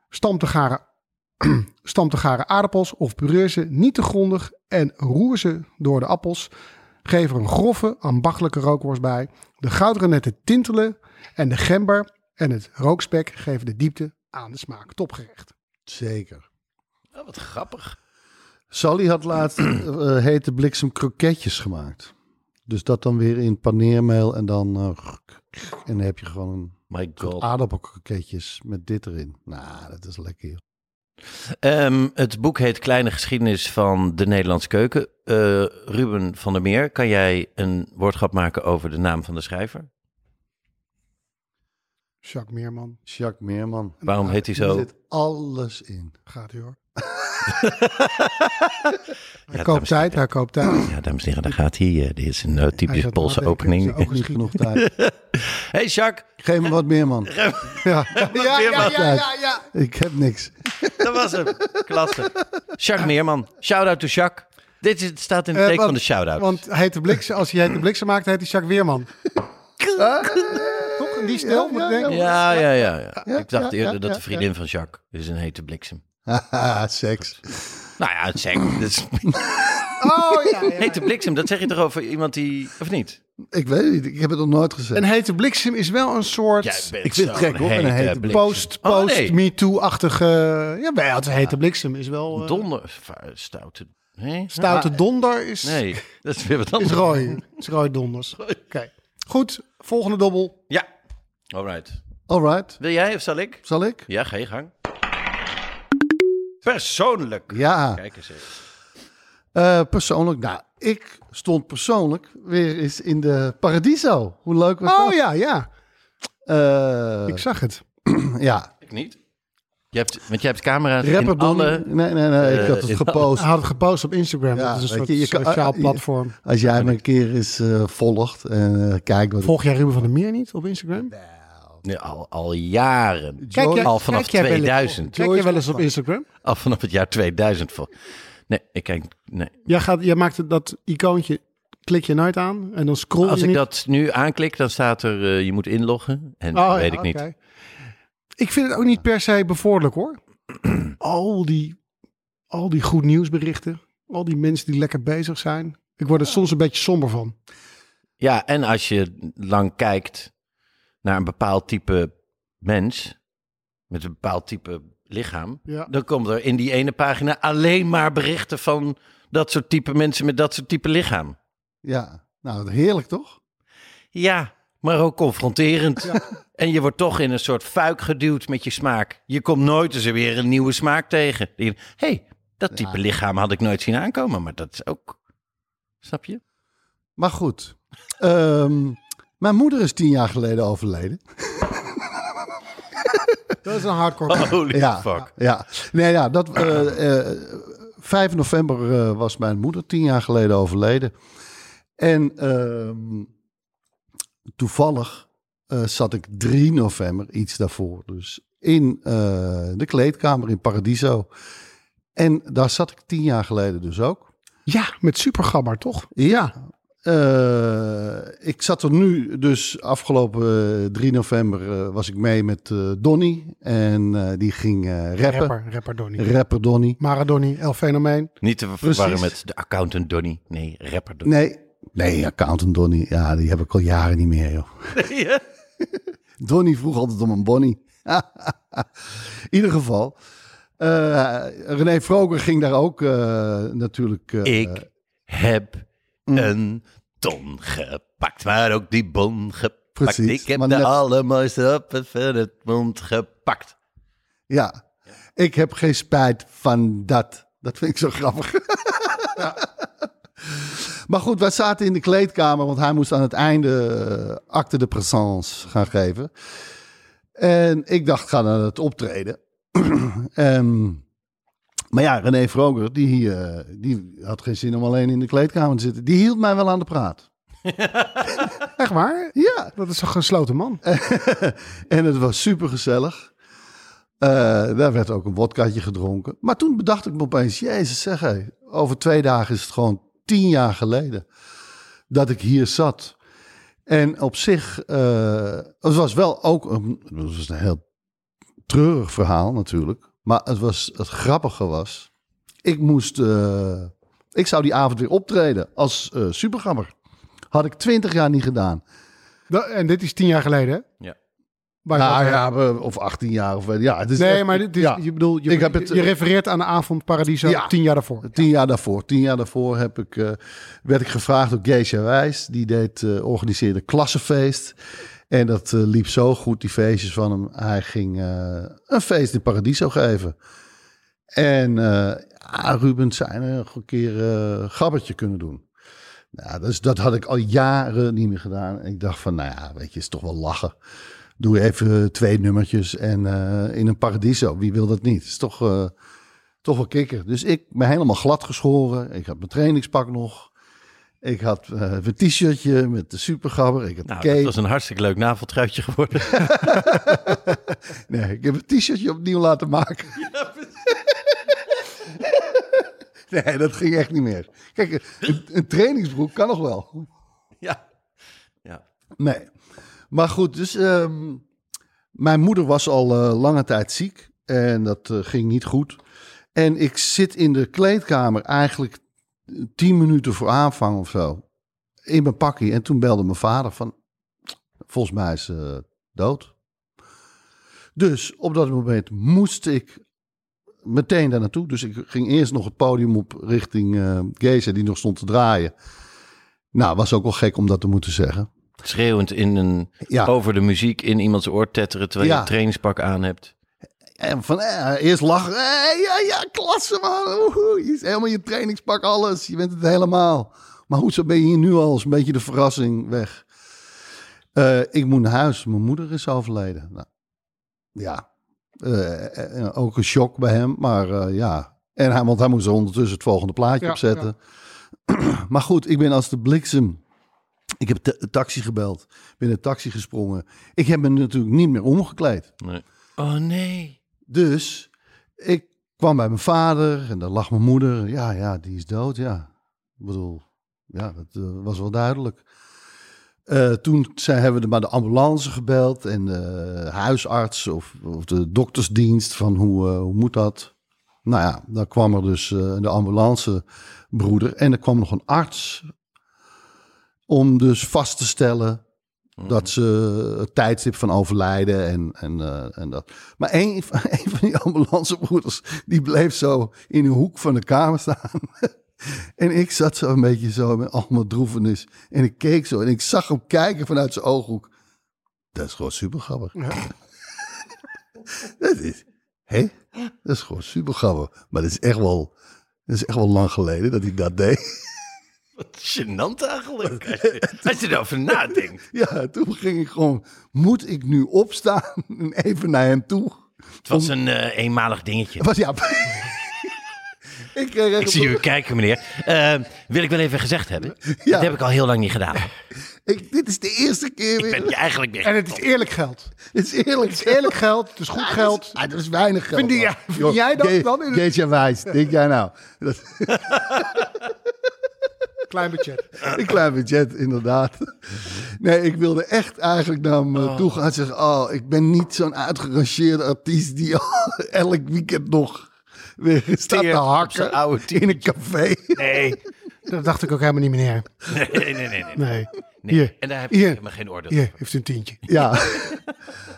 Stamp de garen, [clears throat] stamp de garen aardappels of puree ze niet te grondig en roer ze door de appels. Geef er een grove, ambachtelijke rookworst bij. De goudrenetten tintelen en de gember en het rookspek geven de diepte aan de smaak. Topgerecht. Zeker. Oh, wat grappig. Sally had laatst [clears throat] eh, hete bliksem kroketjes gemaakt. Dus dat dan weer in paneermeel en dan... eh, en dan heb je gewoon een My god. aardappelkroketjes met dit erin. Nou, dat is lekker. Ehm, het boek heet Kleine Geschiedenis van de Nederlandse Keuken. Eh, Ruben van der Meer, kan jij een woordgrap maken over de naam van de schrijver? Jacques Meerman. Jacques Meerman. Waarom heet hij Er zo? zit alles in. Gaat u hoor. Ja, Hij koopt tijd, hij koopt tijd. Ja, dames en heren, daar gaat hij. Eh, dit is een uh, typisch Poolse opening. Ogen Niet genoeg [laughs] tijd. hey Jacques, Geef me wat meer, man. Ja. Ja, ja, ja, ja, ja. Ik heb niks. dat was hem. Klasse. Jacques Meerman. Shout-out to Jacques. Dit staat in het Eh, teken van de shout-out. Want heet de bliksem, als hij heet de bliksem maakt, heet hij Jacques Weerman. Toch? Die stijl moet ik denken. Ja, ja, ja, ja. Ja, Ik dacht ja, eerder ja, dat ja, de vriendin van Jacques is een hete bliksem. Haha, [laughs] seks. Nou ja. Dat is, [laughs] Oh ja, ja. [laughs] hete bliksem, dat zeg je toch over iemand die... Of niet? Ik weet het niet. Ik heb het nog nooit gezegd. Een hete bliksem is wel een soort Ik vind het gek, hoor, een hete post, Oh, post nee. me too-achtige... Ja, bij het hete bliksem is wel... eh, Donder... Stoute... Nee? Stoute donder is, Nee, dat is weer wat is anders. rooi. Is rooi donders. Oké. Goed, volgende dobbel. Ja, Alright. Alright, Wil jij of zal ik? zal ik? Ja, ga je gang. Persoonlijk. Ja, Kijk eens even. eh, persoonlijk. Nou, ik stond persoonlijk weer eens in de Paradiso. Hoe leuk was Oh dat? ja, ja. Eh, Ik zag het. [clears throat] ja, Ik niet. Je hebt, want je hebt camera's rapper in alle... Nee, nee, nee, ik had eh, het in- gepost. Hij had het gepost op Instagram. Ja, dat is een soort je, je kan- sociaal platform. Als jij me een keer eens eh, volgt en eh, kijkt wat... Volg jij Ruben van der Meer niet op Instagram? Nee, al, al jaren. Kijk jij- al vanaf kijk jij wel eens- 2000. Kijk je wel eens op Instagram? Al vanaf het jaar 2000. Vol. Nee, ik kijk... Nee. Jij, gaat, jij maakt dat icoontje, klik je nooit aan en dan scroll Als je ik niet. dat nu aanklik, dan staat er... eh, je moet inloggen. En Oh, dat ja, weet ik niet. oké. Ik vind het ook niet per se bevorderlijk hoor. [clears throat] al, die, al die goed nieuwsberichten. Al die mensen die lekker bezig zijn. Ik word er soms een beetje somber van. Ja, en als je lang kijkt naar een bepaald type mens... met een bepaald type lichaam... Ja. dan komt er in die ene pagina alleen maar berichten van... dat soort type mensen met dat soort type lichaam. Ja, nou heerlijk toch? Ja, maar ook confronterend. En je wordt toch in een soort fuik geduwd met je smaak. Je komt nooit eens weer een nieuwe smaak tegen. Hé, hey, dat type lichaam had ik nooit zien aankomen, maar dat is ook... Snap je? Maar goed. Ehm, mijn moeder is tien jaar geleden overleden. [laughs] Dat is een hardcore. Holy Ja, fuck. ja. Nee, ja, dat, eh, eh, 5 november eh, was mijn moeder tien jaar geleden overleden. En ehm, toevallig eh, zat ik 3 november, iets daarvoor, dus in eh, de kleedkamer in Paradiso. En daar zat ik tien jaar geleden dus ook. Ja, met supergabber toch? Ja. Eh, ik zat er nu, dus afgelopen eh, 3 november eh, was ik mee met eh Donny. En eh, die ging eh, rappen. Rapper, rapper Donny. Rapper Donny. Maradoni, El Fenomeen. Niet te verwarren met de accountant Donny. Nee, rapper Donny. Nee, nee, accountant Donny. Ja, die heb ik al jaren niet meer, joh. [laughs] Ja. [laughs] Donny vroeg altijd om een Bonnie. [laughs] In ieder geval. eh, René Vroger ging daar ook eh, natuurlijk... eh, Ik heb een ton gepakt, maar ook die bon gepakt. Precies, ik heb de net- allermooiste op het van het mond gepakt. Ja, ik heb geen spijt van dat. Dat vind ik zo grappig. [laughs] Maar goed, wij zaten in de kleedkamer, want hij moest aan het einde eh, acte de présence gaan geven. En ik dacht, ga naar het optreden. [clears throat] Ehm, maar ja, René Vroger, die, eh, die had geen zin om alleen in de kleedkamer te zitten. Die hield mij wel aan de praat. [laughs] Echt waar? Ja, Dat is een gesloten man. [laughs] en het was super gezellig. daar werd ook een wodkaatje gedronken. Maar toen bedacht ik me opeens, jezus zeg hé, over twee dagen is het gewoon tien jaar geleden dat ik hier zat. En op zich, eh, het was wel ook een, het was een heel treurig verhaal natuurlijk. Maar het, was, het grappige was, ik moest, eh, ik zou die avond weer optreden als eh supergammer. Had ik twintig jaar niet gedaan. Da- en dit is tien jaar geleden, hè? Ja. Nou ja, we- of 18 jaar of ja. Het is Nee, echt- maar dit is, ja, je bedoel, je, Ik heb het- je refereert aan de avond Paradiso Ja. tien jaar daarvoor. tien jaar daarvoor. Tien jaar daarvoor heb ik, eh, werd ik gevraagd door Geesja Wijs. Die deed, eh, organiseerde klassenfeest. En dat eh, liep zo goed, die feestjes van hem. Hij ging eh, een feest in Paradiso geven. En ja, Ruben zei nog een keer gabbertje kunnen doen. Nou, dus dat had ik al jaren niet meer gedaan. En ik dacht van, nou ja, weet je, is toch wel lachen. Doe even twee nummertjes en in een Paradiso. Wie wil dat niet? is toch, toch wel kikker. Dus ik ben helemaal glad geschoren. Ik had mijn trainingspak nog. Ik had eh, een t-shirtje met de supergabber. Ik had Nou, dat was een hartstikke leuk naveltruitje geworden. [laughs] Nee, ik heb een t-shirtje opnieuw laten maken. [laughs] [laughs] nee, dat ging echt niet meer. Kijk, een, een trainingsbroek kan nog wel. ja. ja. Nee. Maar goed, dus ehm, mijn moeder was al eh, lange tijd ziek. En dat eh, ging niet goed. En ik zit in de kleedkamer eigenlijk tien minuten voor aanvang of zo. In mijn pakje. En toen belde mijn vader van... Volgens mij is ze dood. Dus op dat moment moest ik meteen daar naartoe. Dus ik ging eerst nog het podium op richting eh Geza, die nog stond te draaien. Nou, was ook wel gek om dat te moeten zeggen. schreeuwend in een, Ja. over de muziek in iemands oor tetteren terwijl je een trainingspak aan hebt. En van eh, eerst lachen. Eh, ja, ja, klasse man. Woehoe. Je is helemaal je trainingspak, alles. Je bent het helemaal. Maar hoezo ben je hier nu al? Is een beetje de verrassing weg. Eh, ik moet naar huis. Mijn moeder is overleden. Nou, ja, Eh, ook een shock bij hem. Maar eh, ja, en hij, want hij moest ondertussen het volgende plaatje Ja, opzetten. [clears throat] maar goed, ik ben als de bliksem. Ik heb de taxi gebeld. Ben in de taxi gesprongen. Ik heb me natuurlijk niet meer omgekleed. Nee. Oh nee. Dus ik kwam bij mijn vader en daar lag mijn moeder. Ja, ja, die is dood, ja. Ik bedoel, ja, dat eh, was wel duidelijk. Eh, toen hebben we maar de ambulance gebeld en de huisarts of, of de doktersdienst van hoe, eh, hoe moet dat? Nou ja, dan kwam er dus de ambulancebroeder en er kwam nog een arts om dus vast te stellen dat ze het tijdstip van overlijden en, en, eh, en dat. Maar een, van- een van die ambulancebroeders, die bleef zo in een hoek van de kamer staan. [laughs] en ik zat zo een beetje zo met allemaal droevenis. En ik keek zo en ik zag hem kijken vanuit zijn ooghoek. Dat is gewoon super grappig. [laughs] dat is, hè? Dat is gewoon super grappig. Maar dat is echt wel, dat is echt wel lang geleden dat hij dat deed. Gênant eigenlijk. [laughs] Als je, als je erover nadenkt. Ja, toen ging ik gewoon, moet ik nu opstaan en [laughs] even naar hem toe? Het was een eh, eenmalig dingetje. Was, ja, [laughs] ik Ik zie u kijken, meneer. Eh, wil ik wel even gezegd hebben. Ja. Dat heb ik al heel lang niet gedaan. ik, dit is de eerste keer Ik weer. ben je eigenlijk weer. En het is eerlijk geld. Het is eerlijk. Het is eerlijk geld, het is goed geld. Ah, dat is weinig geld. Vind, die- man. ja, vind Joh, jij dat Ge- dan? In het Geet jij wijs, denk jij nou? Dat, klein budget. [laughs] een klein budget, inderdaad. Nee, ik wilde echt eigenlijk naar hem eh, toe gaan en zeggen... Oh, ik ben niet zo'n uitgerangeerde artiest die [laughs] elk weekend nog weer staat te hakken oude in een café. Nee. Dat dacht ik ook helemaal niet, meneer. Nee, nee, nee. nee. Nee. Nee, Hier, En daar heb ik hier. helemaal geen oordeel Hier, over. heeft u een tientje. [laughs] Ja,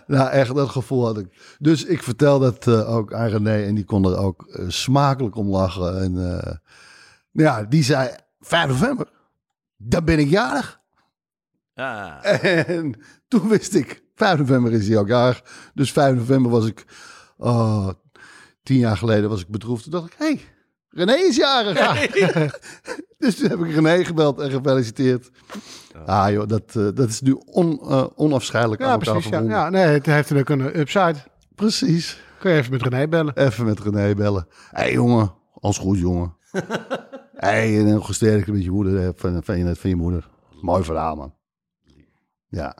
nou echt, dat gevoel had ik. Dus ik vertel dat eh, ook aan René en die kon er ook eh, smakelijk om lachen. En eh, ja, die zei, 5 november, dan ben ik jarig. Ah. En toen wist ik, 5 november is hij ook jarig. Dus 5 november was ik, oh, tien jaar geleden was ik bedroefd. Toen dacht ik, hé, hey, René is jarig. [laughs] dus toen heb ik René gebeld en gefeliciteerd. Ah joh, dat, eh, dat is nu on, eh, onafscheidelijk aan Ja, elkaar precies. Ja. verbonden. ja, nee, het heeft ook een upside. Precies. Kun je even met René bellen. Even met René bellen. Hé hey, jongen, alles goed jongen. [laughs] Hey, en heel gesterkt met je moeder, eh, van, van, je, van je moeder. Mooi verhaal man. Ja.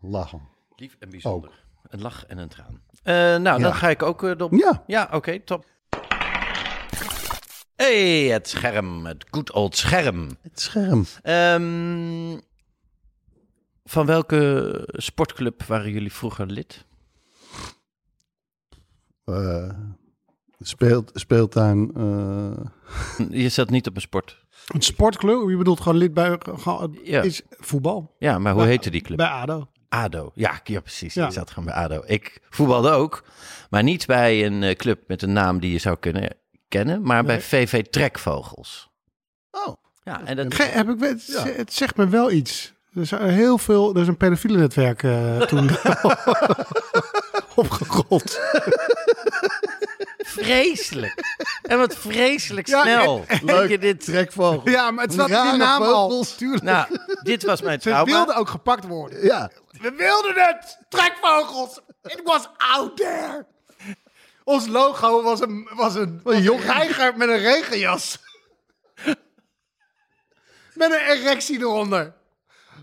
Lachen. Lief en bijzonder. Een lach en een traan. Eh, nou, dan ga ik ook uh, op. Ja. Ja, oké, top. hey, het scherm. Het good old scherm. Het scherm. Ehm, van welke sportclub waren jullie vroeger lid? Eh, speelt, speeltuin. eh, [laughs] Je zat niet op een sport. Een sportclub, je bedoelt gewoon lid bij gewoon- Ja. is voetbal. Ja, maar hoe Bij- heette die club? Bij ADO. ADO. Ja, ja precies. Ja. Je zat gewoon bij ADO. Ik voetbalde ook, maar niet bij een eh, club met een naam die je zou kunnen kennen, maar bij VV Trekvogels. Oh. Ja, en dat, Ge- heb ik, het, het zegt me wel iets. Er is heel veel, er is een pedofiele netwerk eh, toen [laughs] [laughs] opgerold. Vreselijk. En wat vreselijk Ja, snel. en- je dit... Trekvogel. Ja, maar het zat in Rare die naam al. vogels. Tuurlijk. Nou, dit was mijn Ze trauma. wilden ook gepakt worden. Ja. We wilden het! Trekvogels! It was out there! Ons logo was een, was een, was een reiger met een regenjas. met een erectie eronder.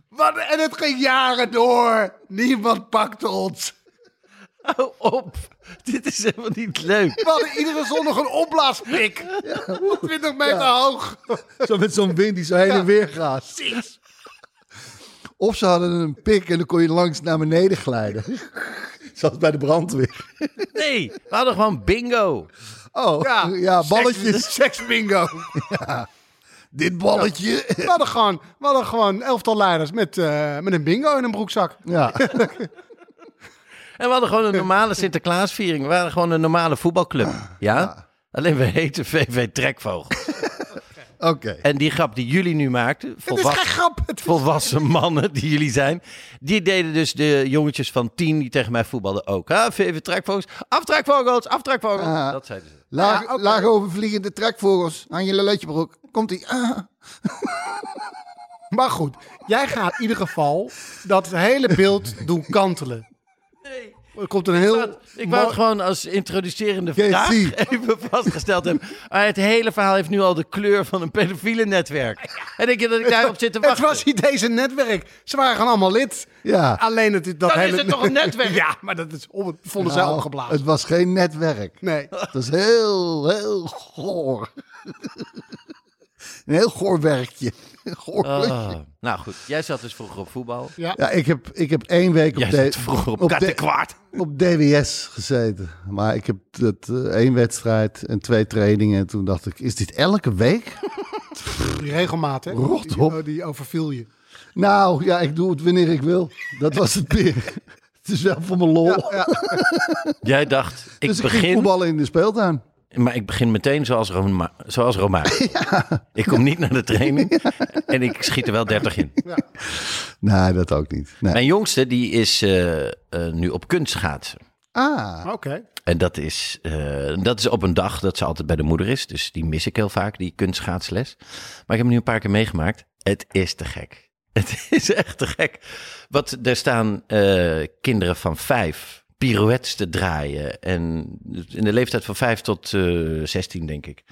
Wat, en het ging jaren door. Niemand pakte ons. Hou op. Dit is helemaal niet leuk. We hadden iedere zondag een opblaaspik. 20 meter hoog. Zo met zo'n wind die zo heen en weer gaat. Of ze hadden een pik en dan kon je langs naar beneden glijden. Zoals bij de brandweer. Nee, we hadden gewoon bingo. Oh, ja, balletjes. [laughs] Seks bingo. Dit balletje. We hadden gewoon, we hadden gewoon elftal leiders met, eh, met een bingo in een broekzak. Ja. [laughs] En we hadden gewoon een normale [laughs] Sinterklaasviering. We waren gewoon een normale voetbalclub. Ja? Alleen we heten VV Trekvogel. [laughs] Oké. En die grap die jullie nu maakten, Het is volwassen, geen grap. Het is- volwassen mannen die jullie zijn, die deden dus de jongetjes van tien die tegen mij voetbalden ook. Ah, even trekvogels, aftrekvogels, aftrekvogels. Ah. Dat zeiden ze. Laag, Ja, oké. laag overvliegende trekvogels aan je lulletjebroek. Komt ie. Ah. Maar goed, jij gaat in ieder geval dat hele beeld doen kantelen. Nee. Er komt een heel... Ik wou het gewoon als introducerende vraag [laughs] even vastgesteld hebben. Maar het hele verhaal heeft nu al de kleur van een pedofiele netwerk. En denk je dat ik [laughs] daarop zit te Het wachten? was niet deze netwerk. Ze waren gewoon allemaal lid. Ja. Alleen het, dat Dan is hele... het toch een netwerk? [laughs] Ja, maar dat is, om, vonden zij Nou, opgeblazen. Het was geen netwerk. Nee. Het was heel, heel goor. Een heel goor werkje. Goor klusje. Oh, nou goed, jij zat dus vroeger op voetbal. Ja. Ja, ik heb, ik heb één week op, Jij vroeger op, op, de- op DWS gezeten. Maar ik heb dat eh, één wedstrijd en twee trainingen. En toen dacht ik, is dit elke week? Die [laughs] regelmaat, hè? Rot die, op. oh, die overviel je. Nou, ja, ik doe het wanneer ik wil. Dat was het meer. [laughs] Het is wel voor mijn lol. [laughs] Jij dacht, ik dus ik ging begin, voetballen in de speeltuin. Maar ik begin meteen zoals, Roma, zoals Romain. [laughs] Ik kom niet naar de training [laughs] en ik schiet er wel 30 in. Nee, dat ook niet. Nee. Mijn jongste die is eh, eh, nu op kunstschaatsen. Ah, Oké. En dat is, eh, dat is op een dag dat ze altijd bij de moeder is. Dus die mis ik heel vaak, die kunstschaatsles. Maar ik heb hem nu een paar keer meegemaakt. Het is te gek. [laughs] Het is echt te gek. Wat, er staan eh, kinderen van vijf pirouettes te draaien. En in de leeftijd van vijf tot eh 16, denk ik.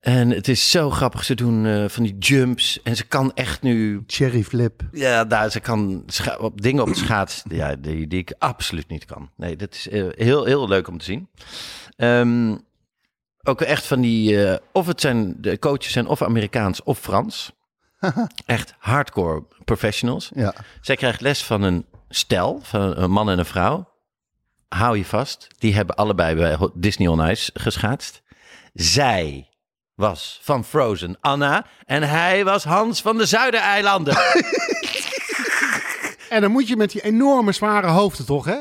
En het is zo grappig. Ze doen eh, van die jumps. En ze kan echt nu cherry flip. ja, daar, ze kan op dingen op de schaats ja, die, die ik absoluut niet kan. Nee, dat is eh, heel, heel leuk om te zien. Ehm, ook echt van die, of het zijn, de coaches zijn of Amerikaans of Frans. [laughs] echt hardcore professionals. Ja. Zij krijgt les van een stel, van een man en een vrouw. Hou je vast, die hebben allebei bij Disney on Ice geschaatst. Zij was van Frozen Anna en hij was Hans van de Zuidereilanden. [laughs] En dan moet je met die enorme zware hoofden toch, hè?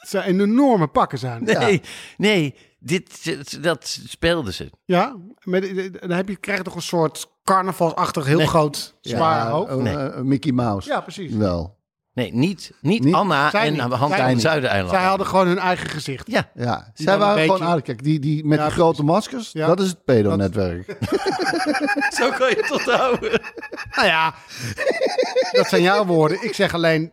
Het zijn enorme pakken zijn. Nee, nee, dit, dat speelden ze. Ja, met, dan heb je, krijg je toch een soort carnavalsachtig heel Nee. groot zwaar hoofd. oh, Nee. eh, Mickey Mouse. Ja, precies. Wel. Nee, niet, niet, Niet- Anna zij en niet. Hans Zij van de niet. Zuidereilanden. Zij hadden gewoon hun eigen gezicht. Ja, Ja, zij waren gewoon aardig. Kijk, die, die met Ja, die grote maskers, Ja. dat is het pedo-netwerk. [laughs] zo kan je het onthouden. Nou ja, dat zijn jouw woorden. Ik zeg alleen,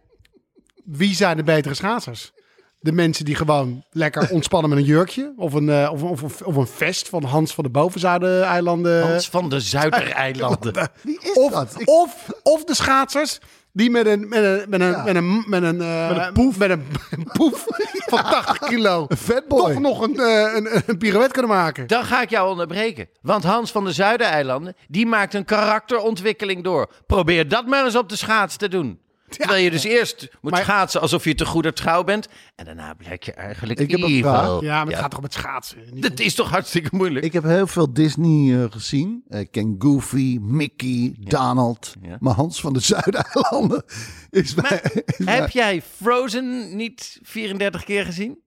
wie zijn de betere schaatsers? De mensen die gewoon lekker ontspannen met een jurkje. Of een, eh, of, of, of, of een vest van Hans van de Bovenzuideneilanden. Hans van de Zuidereilanden. Wie is Of, dat? Ik- of, of de schaatsers die met een, met een, met een, met een, met een, eh, met een poef, met een, [laughs] poef van 80 kilo. Een fatboy. Toch nog een, eh, een, een pirouette kunnen maken. Dan ga ik jou onderbreken. Want Hans van de Zuidereilanden, die maakt een karakterontwikkeling door. Probeer dat maar eens op de schaats te doen. [laughs] Terwijl je dus eerst moet Maar- schaatsen alsof je te goed op trouw bent. En daarna blijkt je eigenlijk Ik heb een vraag. Ja, maar het gaat toch met schaatsen? Niet Dat is toch hartstikke moeilijk? Ik heb heel veel Disney eh, gezien. Ik ken Goofy, Mickey, Donald. Ja. Maar Hans van de Zuidereilanden [laughs] is mij- Heb jij Frozen niet 34 keer gezien?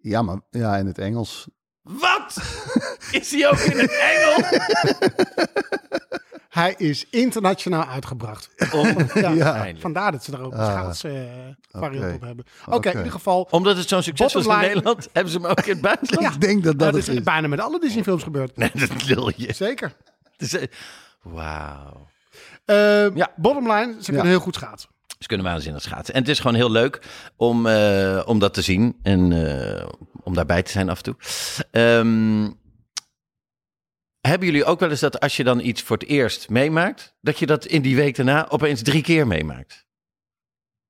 Ja, maar ja, in het Engels. Wat? [laughs] Is hij ook in het Engels? Hij is internationaal uitgebracht. Onwaarschijnlijk. [laughs] Vandaar dat ze er ook een schaatsvariant oké. op hebben. Oké, in ieder geval. Omdat het zo'n succes was in Nederland, [laughs] hebben ze hem ook in het buitenland. Ik denk dat dat dat het is is. bijna met alle Disney films gebeurd. Nee, dat lul je. Zeker. Het is, eh, Wauw. Eh, Ja. Bottom line, ze kunnen heel goed schaatsen. Ze kunnen waanzinnig schaatsen. En het is gewoon heel leuk om, eh, om dat te zien en eh, om daarbij te zijn af en toe. Ehm, hebben jullie ook wel eens dat als je dan iets voor het eerst meemaakt, dat je dat in die week daarna opeens drie keer meemaakt?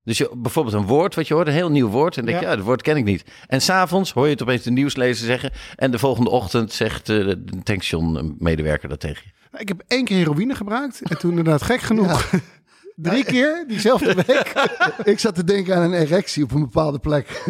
Dus je, bijvoorbeeld een woord wat je hoort, een heel nieuw woord. En dan denk je, Ja. dat woord ken ik niet. En s'avonds hoor je het opeens de nieuwslezer zeggen. En de volgende ochtend zegt eh, de tankstation-medewerker dat tegen je. Nou, Ik heb één keer heroïne gebruikt. En toen inderdaad gek genoeg. [laughs] Drie keer diezelfde week. [laughs] Ik zat te denken aan een erectie op een bepaalde plek.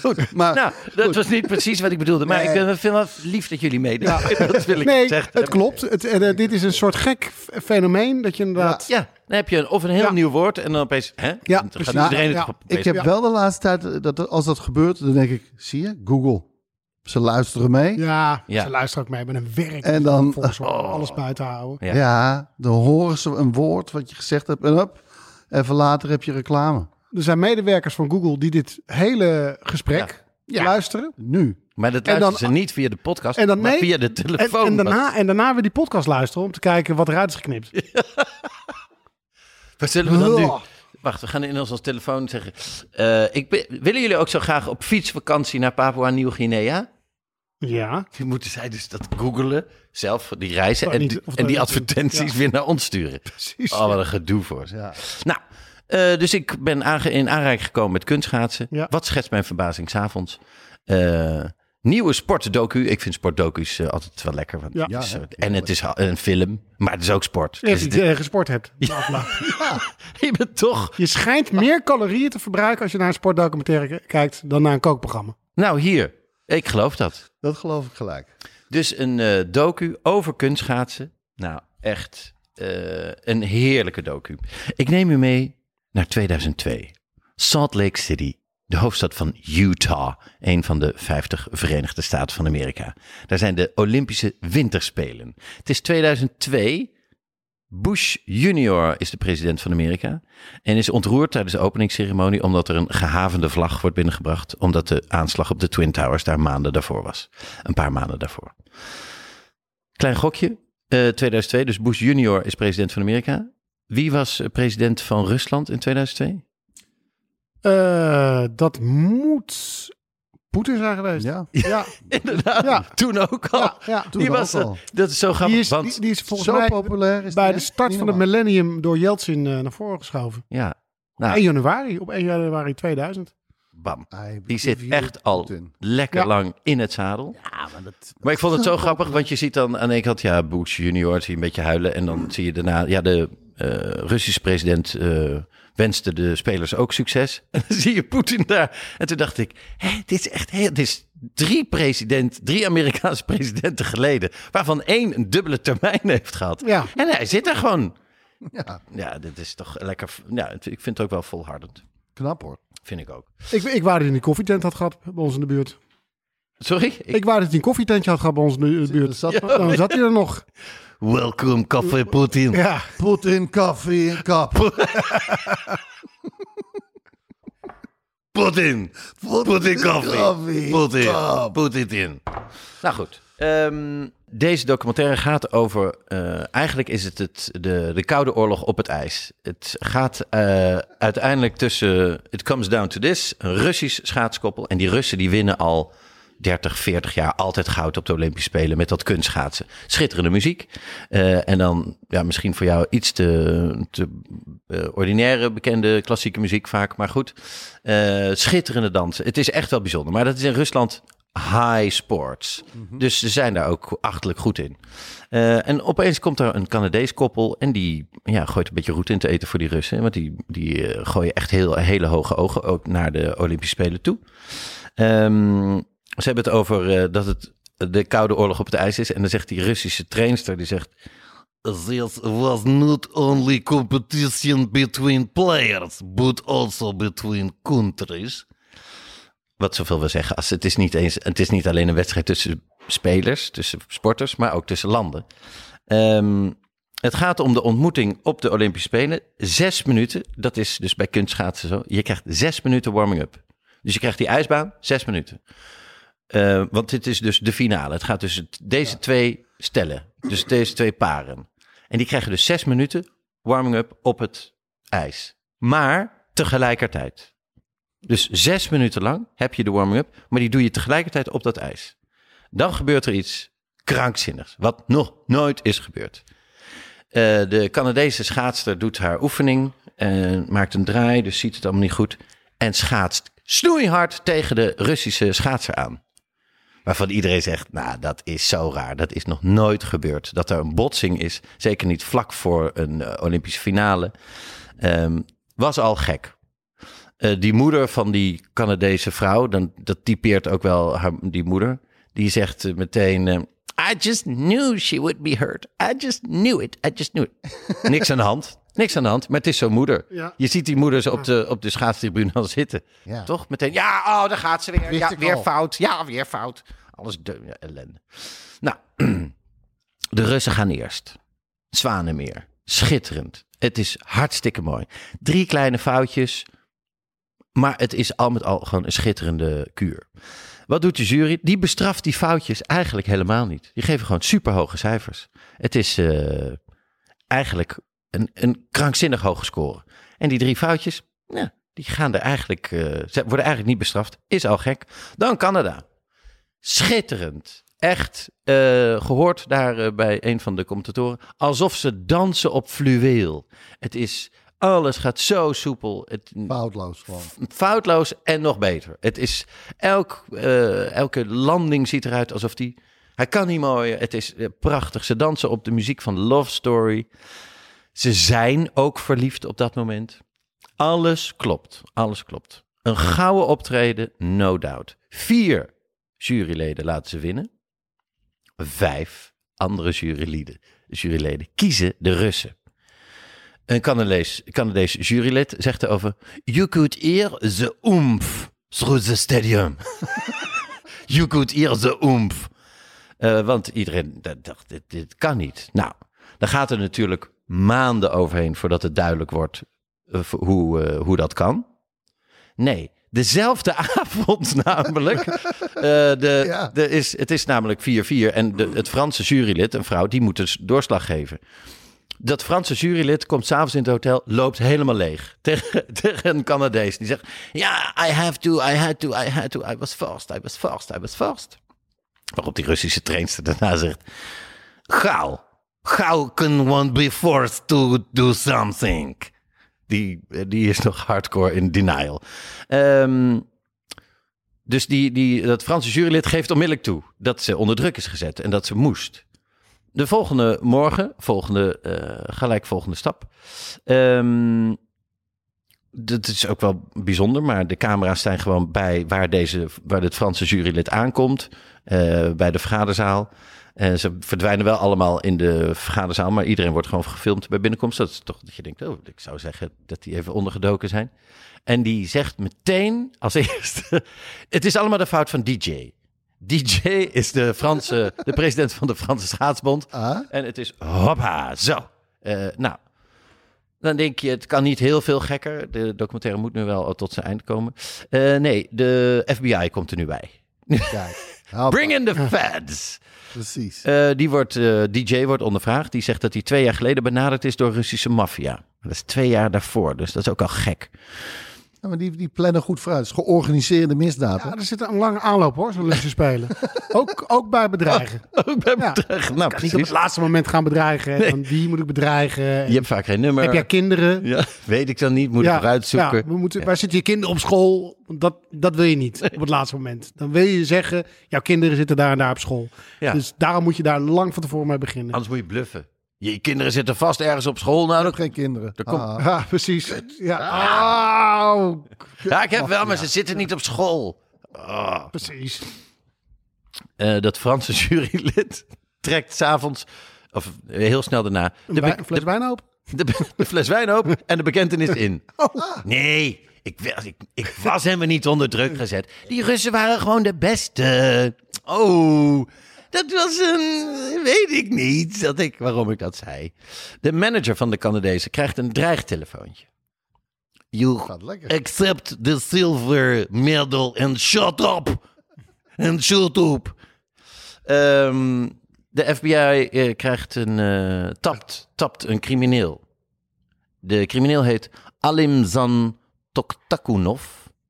Goed, maar Nou, dat was niet precies wat ik bedoelde. Maar Nee. ik eh, vind het wel lief dat jullie meedoen. [laughs] Dat wil ik Nee, zeggen. het klopt. Het, eh, dit is een soort gek fenomeen. Dat je inderdaad... Ja, dan heb je een, of een heel Ja. nieuw woord en dan opeens... Hè? Ja, dan precies. gaat iedereen Ja, het ja. ik heb Ja. wel de laatste tijd, eh, dat als dat gebeurt, dan denk ik, zie je, Google. Ze luisteren mee. Ja, Ja. ze luisteren ook mee met een werk. En dan- Volgens mij alles buiten houden. Ja. Ja. dan horen ze een woord wat je gezegd hebt en op. Even later heb je reclame. Er zijn medewerkers van Google die dit hele gesprek Ja. luisteren. Nu. Maar dat dan- luisteren ze niet via de podcast, en dan- maar nee. via de telefoon. en, daarna, en daarna weer die podcast luisteren om te kijken wat eruit is geknipt. [laughs] Wat zullen we dan nu? Wacht, we gaan in onze telefoon zeggen. eh, ik ben- willen jullie ook zo graag op fietsvakantie naar Papua Nieuw-Guinea? Ja. Die moeten zij dus dat googelen, zelf die reizen en, niet- en die advertenties ja. weer naar ons sturen. Precies. Oh, wat een gedoe voor ze. Ja. Nou, eh, dus ik ben aange- in aanraking gekomen met kunstschaatsen. Ja. Wat schetst mijn verbazing s'avonds? Eh nieuwe sportdocu. Ik vind sportdocu's eh, altijd wel lekker. Want Ja. het is, Ja, hè? en het is een film, maar het is ook sport. Ja, Dus het- je gesport hebt. afloop. [laughs] je bent toch... Je schijnt meer calorieën te verbruiken als je naar een sportdocumentaire kijkt dan naar een kookprogramma. Nou, hier. Ik geloof dat. Dat geloof ik gelijk. Dus een eh, docu over kunstschaatsen. Nou, echt eh, een heerlijke docu. Ik neem u mee naar 2002. Salt Lake City, de hoofdstad van Utah. Een van de 50 Verenigde Staten van Amerika. Daar zijn de Olympische Winterspelen. Het is 2002. Bush junior is de president van Amerika. En is ontroerd tijdens de openingsceremonie omdat er een gehavende vlag wordt binnengebracht. Omdat de aanslag op de Twin Towers daar maanden daarvoor was. Een paar maanden daarvoor. Klein gokje. eh, 2002, dus Bush junior is president van Amerika. Wie was eh, president van Rusland in 2002? Eh, dat moet Poetin zijn geweest. Ja. Ja, [laughs] Inderdaad, Ja. toen ook al. ja, ja. Toen die ook was, al. eh, dat is zo grappig, Die, is, want... die, die is volgens Zo mij populair is bij die, de start van het millennium door Yeltsin eh, naar voren geschoven. ja, nou, 1 januari, op 1 januari 2000. Bam. Die zit echt al lekker Ja. lang in het zadel. Ja, maar dat... Maar ik vond het zo [laughs] grappig, want je ziet dan aan de ene kant, ja, Bush junior, zie je een beetje huilen. En dan zie je daarna, ja, de eh, Russische president eh, wenste de spelers ook succes. [laughs] En dan zie je Poetin daar. En toen dacht ik, hè, dit is echt heel, dit is drie president, drie Amerikaanse [laughs] presidenten geleden, waarvan één een dubbele termijn heeft gehad. Ja. En hij zit er gewoon. Ja, Ja, dit is toch lekker, ja, ik vind het ook wel volhardend. Knap hoor. Vind ik ook. Ik, ik dat hij een koffietent had gehad bij ons in de buurt. Sorry? Ik, wou dat hij een koffietentje had gehad bij ons in de buurt. Zat Dan zat hij er nog. Welcome, Café Poetin. Ja, Poetin, koffie en kap. Poetin. Poetin koffie. koffie, Poetin. Poetin. Nou goed. Ehm, deze documentaire gaat over... eh, eigenlijk is het, het de, de Koude Oorlog op het ijs. Het gaat eh, uiteindelijk tussen... It comes down to this. Een Russisch schaatskoppel. En die Russen die winnen al 30, 40 jaar altijd goud op de Olympische Spelen met dat kunstschaatsen. Schitterende muziek. Eh, en dan ja, misschien voor jou iets te, te eh, ordinaire, bekende klassieke muziek vaak. Maar goed, schitterende dansen. Het is echt wel bijzonder. Maar dat is in Rusland high sports. Dus ze zijn daar ook achterlijk goed in. Eh, en opeens komt er een Canadees koppel en die ja, gooit een beetje roet in te eten voor die Russen. Want die, die eh, gooien echt heel, hele hoge ogen ook naar de Olympische Spelen toe. Ehm, ze hebben het over eh, dat het de Koude Oorlog op het ijs is. En dan zegt die Russische trainster, die zegt... This was not only competition between players, but also between countries. Wat zoveel wil zeggen, als het is niet eens, het is niet alleen een wedstrijd tussen spelers, tussen sporters, maar ook tussen landen. Ehm, het gaat om de ontmoeting op de Olympische Spelen. Zes minuten, dat is dus bij kunstschaatsen zo. Je krijgt zes minuten warming-up. Dus je krijgt die ijsbaan, zes minuten. Eh, want dit is dus de finale. Het gaat tussen deze twee stellen. Dus deze twee paren. En die krijgen dus zes minuten warming-up op het ijs. Maar tegelijkertijd. Dus zes minuten lang heb je de warming-up, maar die doe je tegelijkertijd op dat ijs. Dan gebeurt er iets krankzinnigs, wat nog nooit is gebeurd. Eh, de Canadese schaatster doet haar oefening en maakt een draai, dus ziet het allemaal niet goed. En schaatst snoeihard tegen de Russische schaatser aan. Waarvan iedereen zegt, nou, dat is zo raar. Dat is nog nooit gebeurd. Dat er een botsing is, zeker niet vlak voor een eh, Olympische finale, Ehm, was al gek. Eh, die moeder van die Canadese vrouw, dan, dat typeert ook wel haar, die moeder. Die zegt meteen, eh, I just knew she would be hurt. I just knew it. I just knew it. [laughs] Niks aan de hand. Niks aan de hand, maar het is zo'n moeder. Ja. Je ziet die moeders op de, op de schaatstribune al zitten. Ja. Toch? Meteen, ja, oh, daar gaat ze weer. Ja, weer al. fout. Ja, weer fout. Alles de ja, ellende. Nou, [clears throat] de Russen gaan eerst. Zwanenmeer. Schitterend. Het is hartstikke mooi. Drie kleine foutjes. Maar het is al met al gewoon een schitterende kuur. Wat doet de jury? Die bestraft die foutjes eigenlijk helemaal niet. Die geven gewoon superhoge cijfers. Het is eh, eigenlijk een, een krankzinnig hoge score. En die drie foutjes, die gaan er eigenlijk, ze worden eigenlijk niet bestraft. Is al gek. Dan Canada. Schitterend. Echt eh, gehoord daar bij een van de commentatoren. Alsof ze dansen op fluweel. Het is, alles gaat zo soepel. Het, Foutloos gewoon. foutloos en nog beter. Het is elk, eh, elke landing ziet eruit alsof die. Hij kan niet mooier. Het is eh, prachtig. Ze dansen op de muziek van Love Story. Ze zijn ook verliefd op dat moment. Alles klopt. Alles klopt. Een gouden optreden, no doubt. Vier juryleden laten ze winnen. Vijf andere juryleden, juryleden kiezen de Russen. Een Canadees, Canadees jurylid zegt erover... You could hear the oomph through the stadium. [laughs] you could hear the oomph. Eh, want iedereen dacht, dit, dit kan niet. Nou, dan gaat er natuurlijk maanden overheen voordat het duidelijk wordt eh, hoe, eh, hoe dat kan. Nee, dezelfde [laughs] avond namelijk. de, Ja. de is, het is namelijk 4-4 en de, het Franse jurylid, een vrouw, die moet dus doorslag geven. Dat Franse jurylid komt s'avonds in het hotel, loopt helemaal leeg. [laughs] Tegen, een Canadees. Die zegt, ja, I have to, I had to, I had to, I was first, I was first, I was first. Waarop die Russische trainster daarna zegt, How? How can one be forced to do something? Die, die is nog hardcore in denial. Ehm, dus die, die, dat Franse jurylid geeft onmiddellijk toe dat ze onder druk is gezet en dat ze moest. De volgende morgen, volgende, eh, gelijk volgende stap. Ehm, dat is ook wel bijzonder, maar de camera's zijn gewoon bij waar, deze, waar het Franse jurylid aankomt, eh, bij de vergaderzaal. En ze verdwijnen wel allemaal in de vergaderzaal, maar iedereen wordt gewoon gefilmd bij binnenkomst. Dat is toch dat je denkt, oh, ik zou zeggen dat die even ondergedoken zijn. En die zegt meteen als [laughs] eerste, het is allemaal de fout van DJ. DJ is de Franse, [laughs] de president van de Franse Schaatsbond. Ah? En het is hoppa, zo. Eh, nou, dan denk je, het kan niet heel veel gekker. De documentaire moet nu wel tot zijn eind komen. Eh, nee, de FBI komt er nu bij. Kijk. [laughs] Bring in the feds. Precies. Eh, die wordt, eh, DJ wordt ondervraagd. Die zegt dat hij twee jaar geleden benaderd is door Russische maffia. Dat is twee jaar daarvoor, dus dat is ook al gek. Ja, maar die, die plannen goed vooruit. Het is georganiseerde misdaad. Ja, er zit een lange aanloop hoor, zo'n Olympische Spelen. [laughs] ook, ook bij bedreigen. [laughs] Ook bij Ja. bedreigen. Nou, Niet op het laatste moment gaan bedreigen. En dan die moet ik bedreigen. Je hebt vaak geen nummer. Heb jij kinderen? Ja, weet ik dan niet. Moet ik eruit zoeken. ja, we moeten, waar zitten je kinderen op school? Dat, dat wil je niet op het laatste moment. Dan wil je zeggen, jouw kinderen zitten daar en daar op school. Ja. Dus daarom moet je daar lang van tevoren mee beginnen. Anders moet je bluffen. Je kinderen zitten vast ergens op school. Nou, Ook dan... geen kinderen. Er komt- Ah. Ja, precies. Ja, Auw. Ja, ik heb wel, maar ze zitten niet op school. Ah. precies. Eh, dat Franse [laughs] jurylid trekt s'avonds, of eh, heel snel daarna, de, een fles wijn open? de, fles wijn open en de bekentenis in. [laughs] Nee, ik, was- ik, ik was helemaal niet onder druk gezet. Die Russen waren gewoon de beste. Oh, dat was een, weet ik niet dat ik, waarom ik dat zei. De manager van de Canadezen krijgt een dreigtelefoontje. You accept the silver medal and shut up. And shut up. Ehm, de FBI eh, krijgt een, eh, tapt, tapt een crimineel. De crimineel heet Alimzan Toktakunov.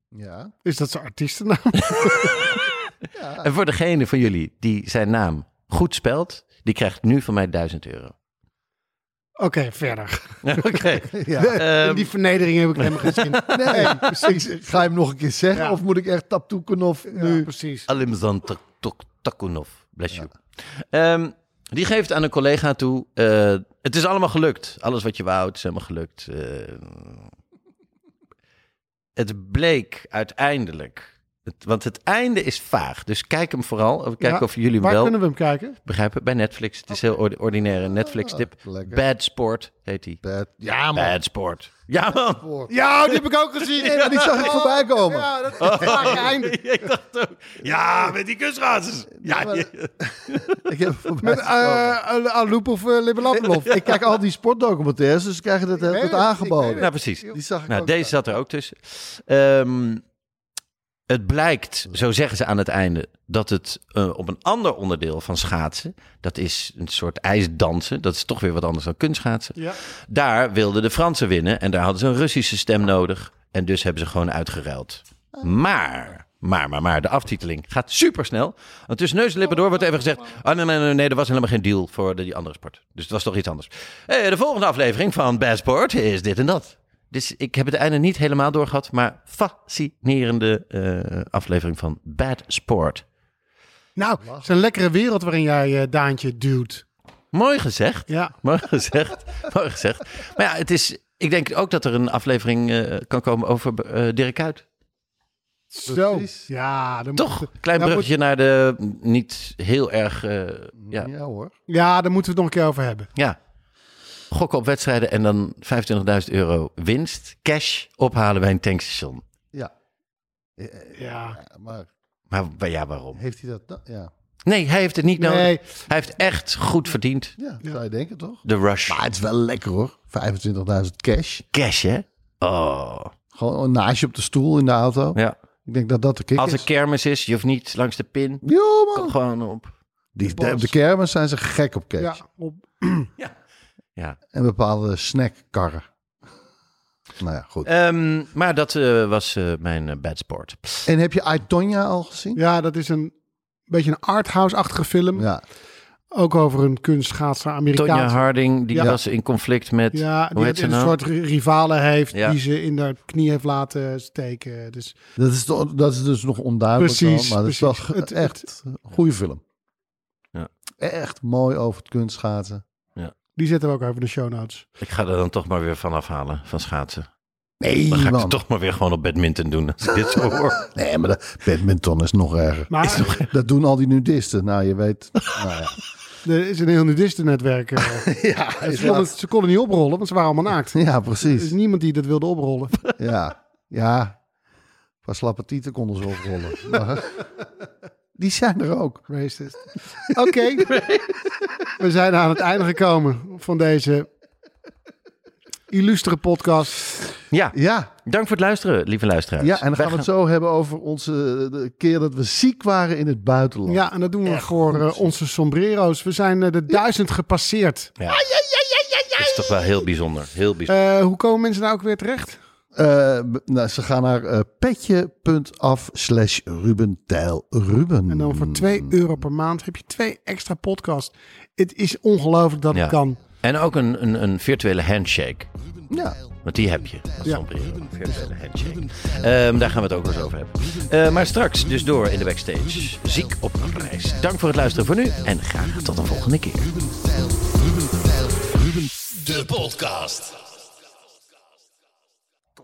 Ja. Is dat zijn artiestennaam? [laughs] [laughs] En voor degene van jullie die zijn naam goed spelt, die krijgt nu van mij 1000 euro. Oké, verder. Oké. [laughs] ja. Ehm, die vernedering heb ik helemaal geen zin. [laughs] Nee, precies. Ga je hem nog een keer zeggen? Ja. Of moet ik echt Taptoekenov Ja, nu? precies. Alimzan Toktakunov. Bless you. Ehm, die geeft aan een collega toe. eh, het is allemaal gelukt. Alles wat je wou, het is helemaal gelukt. Eh, het bleek uiteindelijk Het, want het einde is vaag. Dus kijk hem vooral. Ja, of jullie Waar wel kunnen we hem kijken? begrijpen. Bij Netflix. Het is heel ord- ordinaire Netflix-tip. Ah, lekker. Bad Sport heet die. Bad. Ja, man. Bad Sport. Ja, man. Ja, die heb ik ook gezien. [laughs] Ja, die zag ik voorbij komen. Ja, dat is vage einde. [laughs] ik dacht ook. Ja, met die kunstschaatsers. Ja, maar- je- [laughs] Ik heb Met uh, Aloep of uh, Libelapelov. Ik kijk al die sportdocumentaires, dus krijgen dat heel goed het, aangeboden. nou, precies. Die zag ik Nou, deze zat er ook tussen. Ehm, het blijkt, zo zeggen ze aan het einde, dat het eh, op een ander onderdeel van schaatsen, dat is een soort ijsdansen, dat is toch weer wat anders dan kunstschaatsen. Ja. Daar wilden de Fransen winnen en daar hadden ze een Russische stem nodig. En dus hebben ze gewoon uitgeruild. Maar, maar, maar, maar, de aftiteling gaat supersnel. Want tussen neus en lippen door wordt even gezegd... Oh, nee, nee, nee, nee, er was helemaal geen deal voor die andere sport. Dus het was toch iets anders. Hey, de volgende aflevering van Bad Sport is dit en dat. Dus ik heb het einde niet helemaal doorgehad... maar fascinerende eh, aflevering van Bad Sport. Nou, het is een lekkere wereld waarin jij uh, Daantje duwt. Mooi gezegd. Ja. Mooi gezegd. [laughs] Mooi gezegd. Maar ja, het is... Ik denk ook dat er een aflevering eh, kan komen over eh Dirk Kuyt. Zo. Precies. Ja, dan Toch? moet- Klein bruggetje naar de niet heel erg... eh, ja, Ja hoor. ja, daar moeten we het nog een keer over hebben. ja. Gokken op wedstrijden en dan 25.000 euro winst. Cash ophalen bij een tankstation. Ja. Ja. Ja, Maar Maar ja, waarom? heeft hij dat? Ja. Nee, hij heeft het niet nodig. Nee, Hij heeft echt goed verdiend. Ja, zou je denken toch? De rush. Maar het is wel lekker hoor. 25.000 cash. Cash, hè? Oh, Gewoon een naastje op de stoel in de auto. ja. Ik denk dat dat de kick Als er kermis is, je hoeft niet langs de pin. Kom man. gewoon op. Die, de, op de kermis zijn ze gek op cash. ja, op, [clears throat] Ja. En bepaalde snackkarren. [laughs] Nou ja, goed. Ehm, maar dat eh, was eh, mijn eh, bad sport. En heb je I, Tonya al gezien? ja, dat is een beetje een arthouse-achtige film. Ja. Ook over een kunstschaatser, Tonya Amerikaans. Harding, die Ja. was in conflict met... Ja, hoe die een nou? soort ri- rivalen heeft Ja. die ze in de knie heeft laten steken. Dus Dat is, toch- dat is dus nog onduidelijk. Precies, dan, maar het is ge- Het- echt een goede film. Ja. Echt mooi over het kunstschaatsen. Die zetten we ook over de show notes. Ik ga er dan toch maar weer van afhalen, van schaatsen. Nee, Dan ga ik man. het toch maar weer gewoon op badminton doen, als ik dit zo hoor. [laughs] Nee, maar de badminton is nog erger. Maar Dat doen al die nudisten. Nou, je weet. Nou ja. [laughs] er is een heel nudistennetwerk. eh. [laughs] ja, ze, konden, ze konden niet oprollen, want ze waren allemaal naakt. ja, Er precies. is niemand die dat wilde oprollen. Ja, ja. Van slappe tieten konden ze oprollen. Maar, die zijn er ook. Racist. [laughs] Oké. We zijn aan het einde gekomen van deze illustere podcast. Ja, Ja, dank voor het luisteren, lieve luisteraars. ja en dan Wij gaan we het zo hebben over onze de keer dat we ziek waren in het buitenland. Ja, en dat doen we voor eh, onze sombrero's. We zijn eh, de duizend gepasseerd. Ja. Dat is toch wel heel bijzonder. Heel bijzonder. Eh, hoe komen mensen daar ook weer terecht? Eh, nou, ze gaan naar eh, petje.af slash Ruben Tijl Ruben. En dan voor 2 euro per maand heb je twee extra podcasts. Het is ongelooflijk dat Ja. het kan. En ook een, een, een virtuele handshake. Ja, Want die heb je. Als Ja. sombrero, een virtuele handshake. Ehm, daar gaan we het ook wel eens over hebben. Eh, maar straks dus door in de backstage. Ziek op reis. Dank voor het luisteren voor nu. En graag tot de volgende keer. De podcast.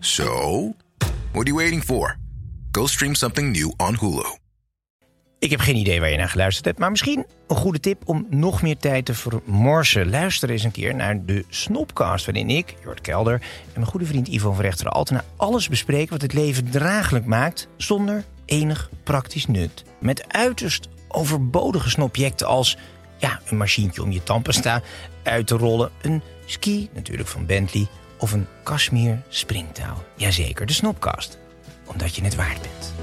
So, what are you waiting for? Go stream something new on Hulu. Ik heb geen idee waar je naar geluisterd hebt, maar misschien een goede tip om nog meer tijd te vermorsen. Luister eens een keer naar de Snopcast, waarin ik, Jort Kelder en mijn goede vriend Ivo van Rechteren Altena alles bespreken wat het leven draaglijk maakt zonder enig praktisch nut. Met uiterst overbodige snobjecten als ja, een machientje om je tandpasta uit te rollen, een ski natuurlijk van Bentley of een Kashmir springtouw. Jazeker, de Snopcast, omdat je het waard bent.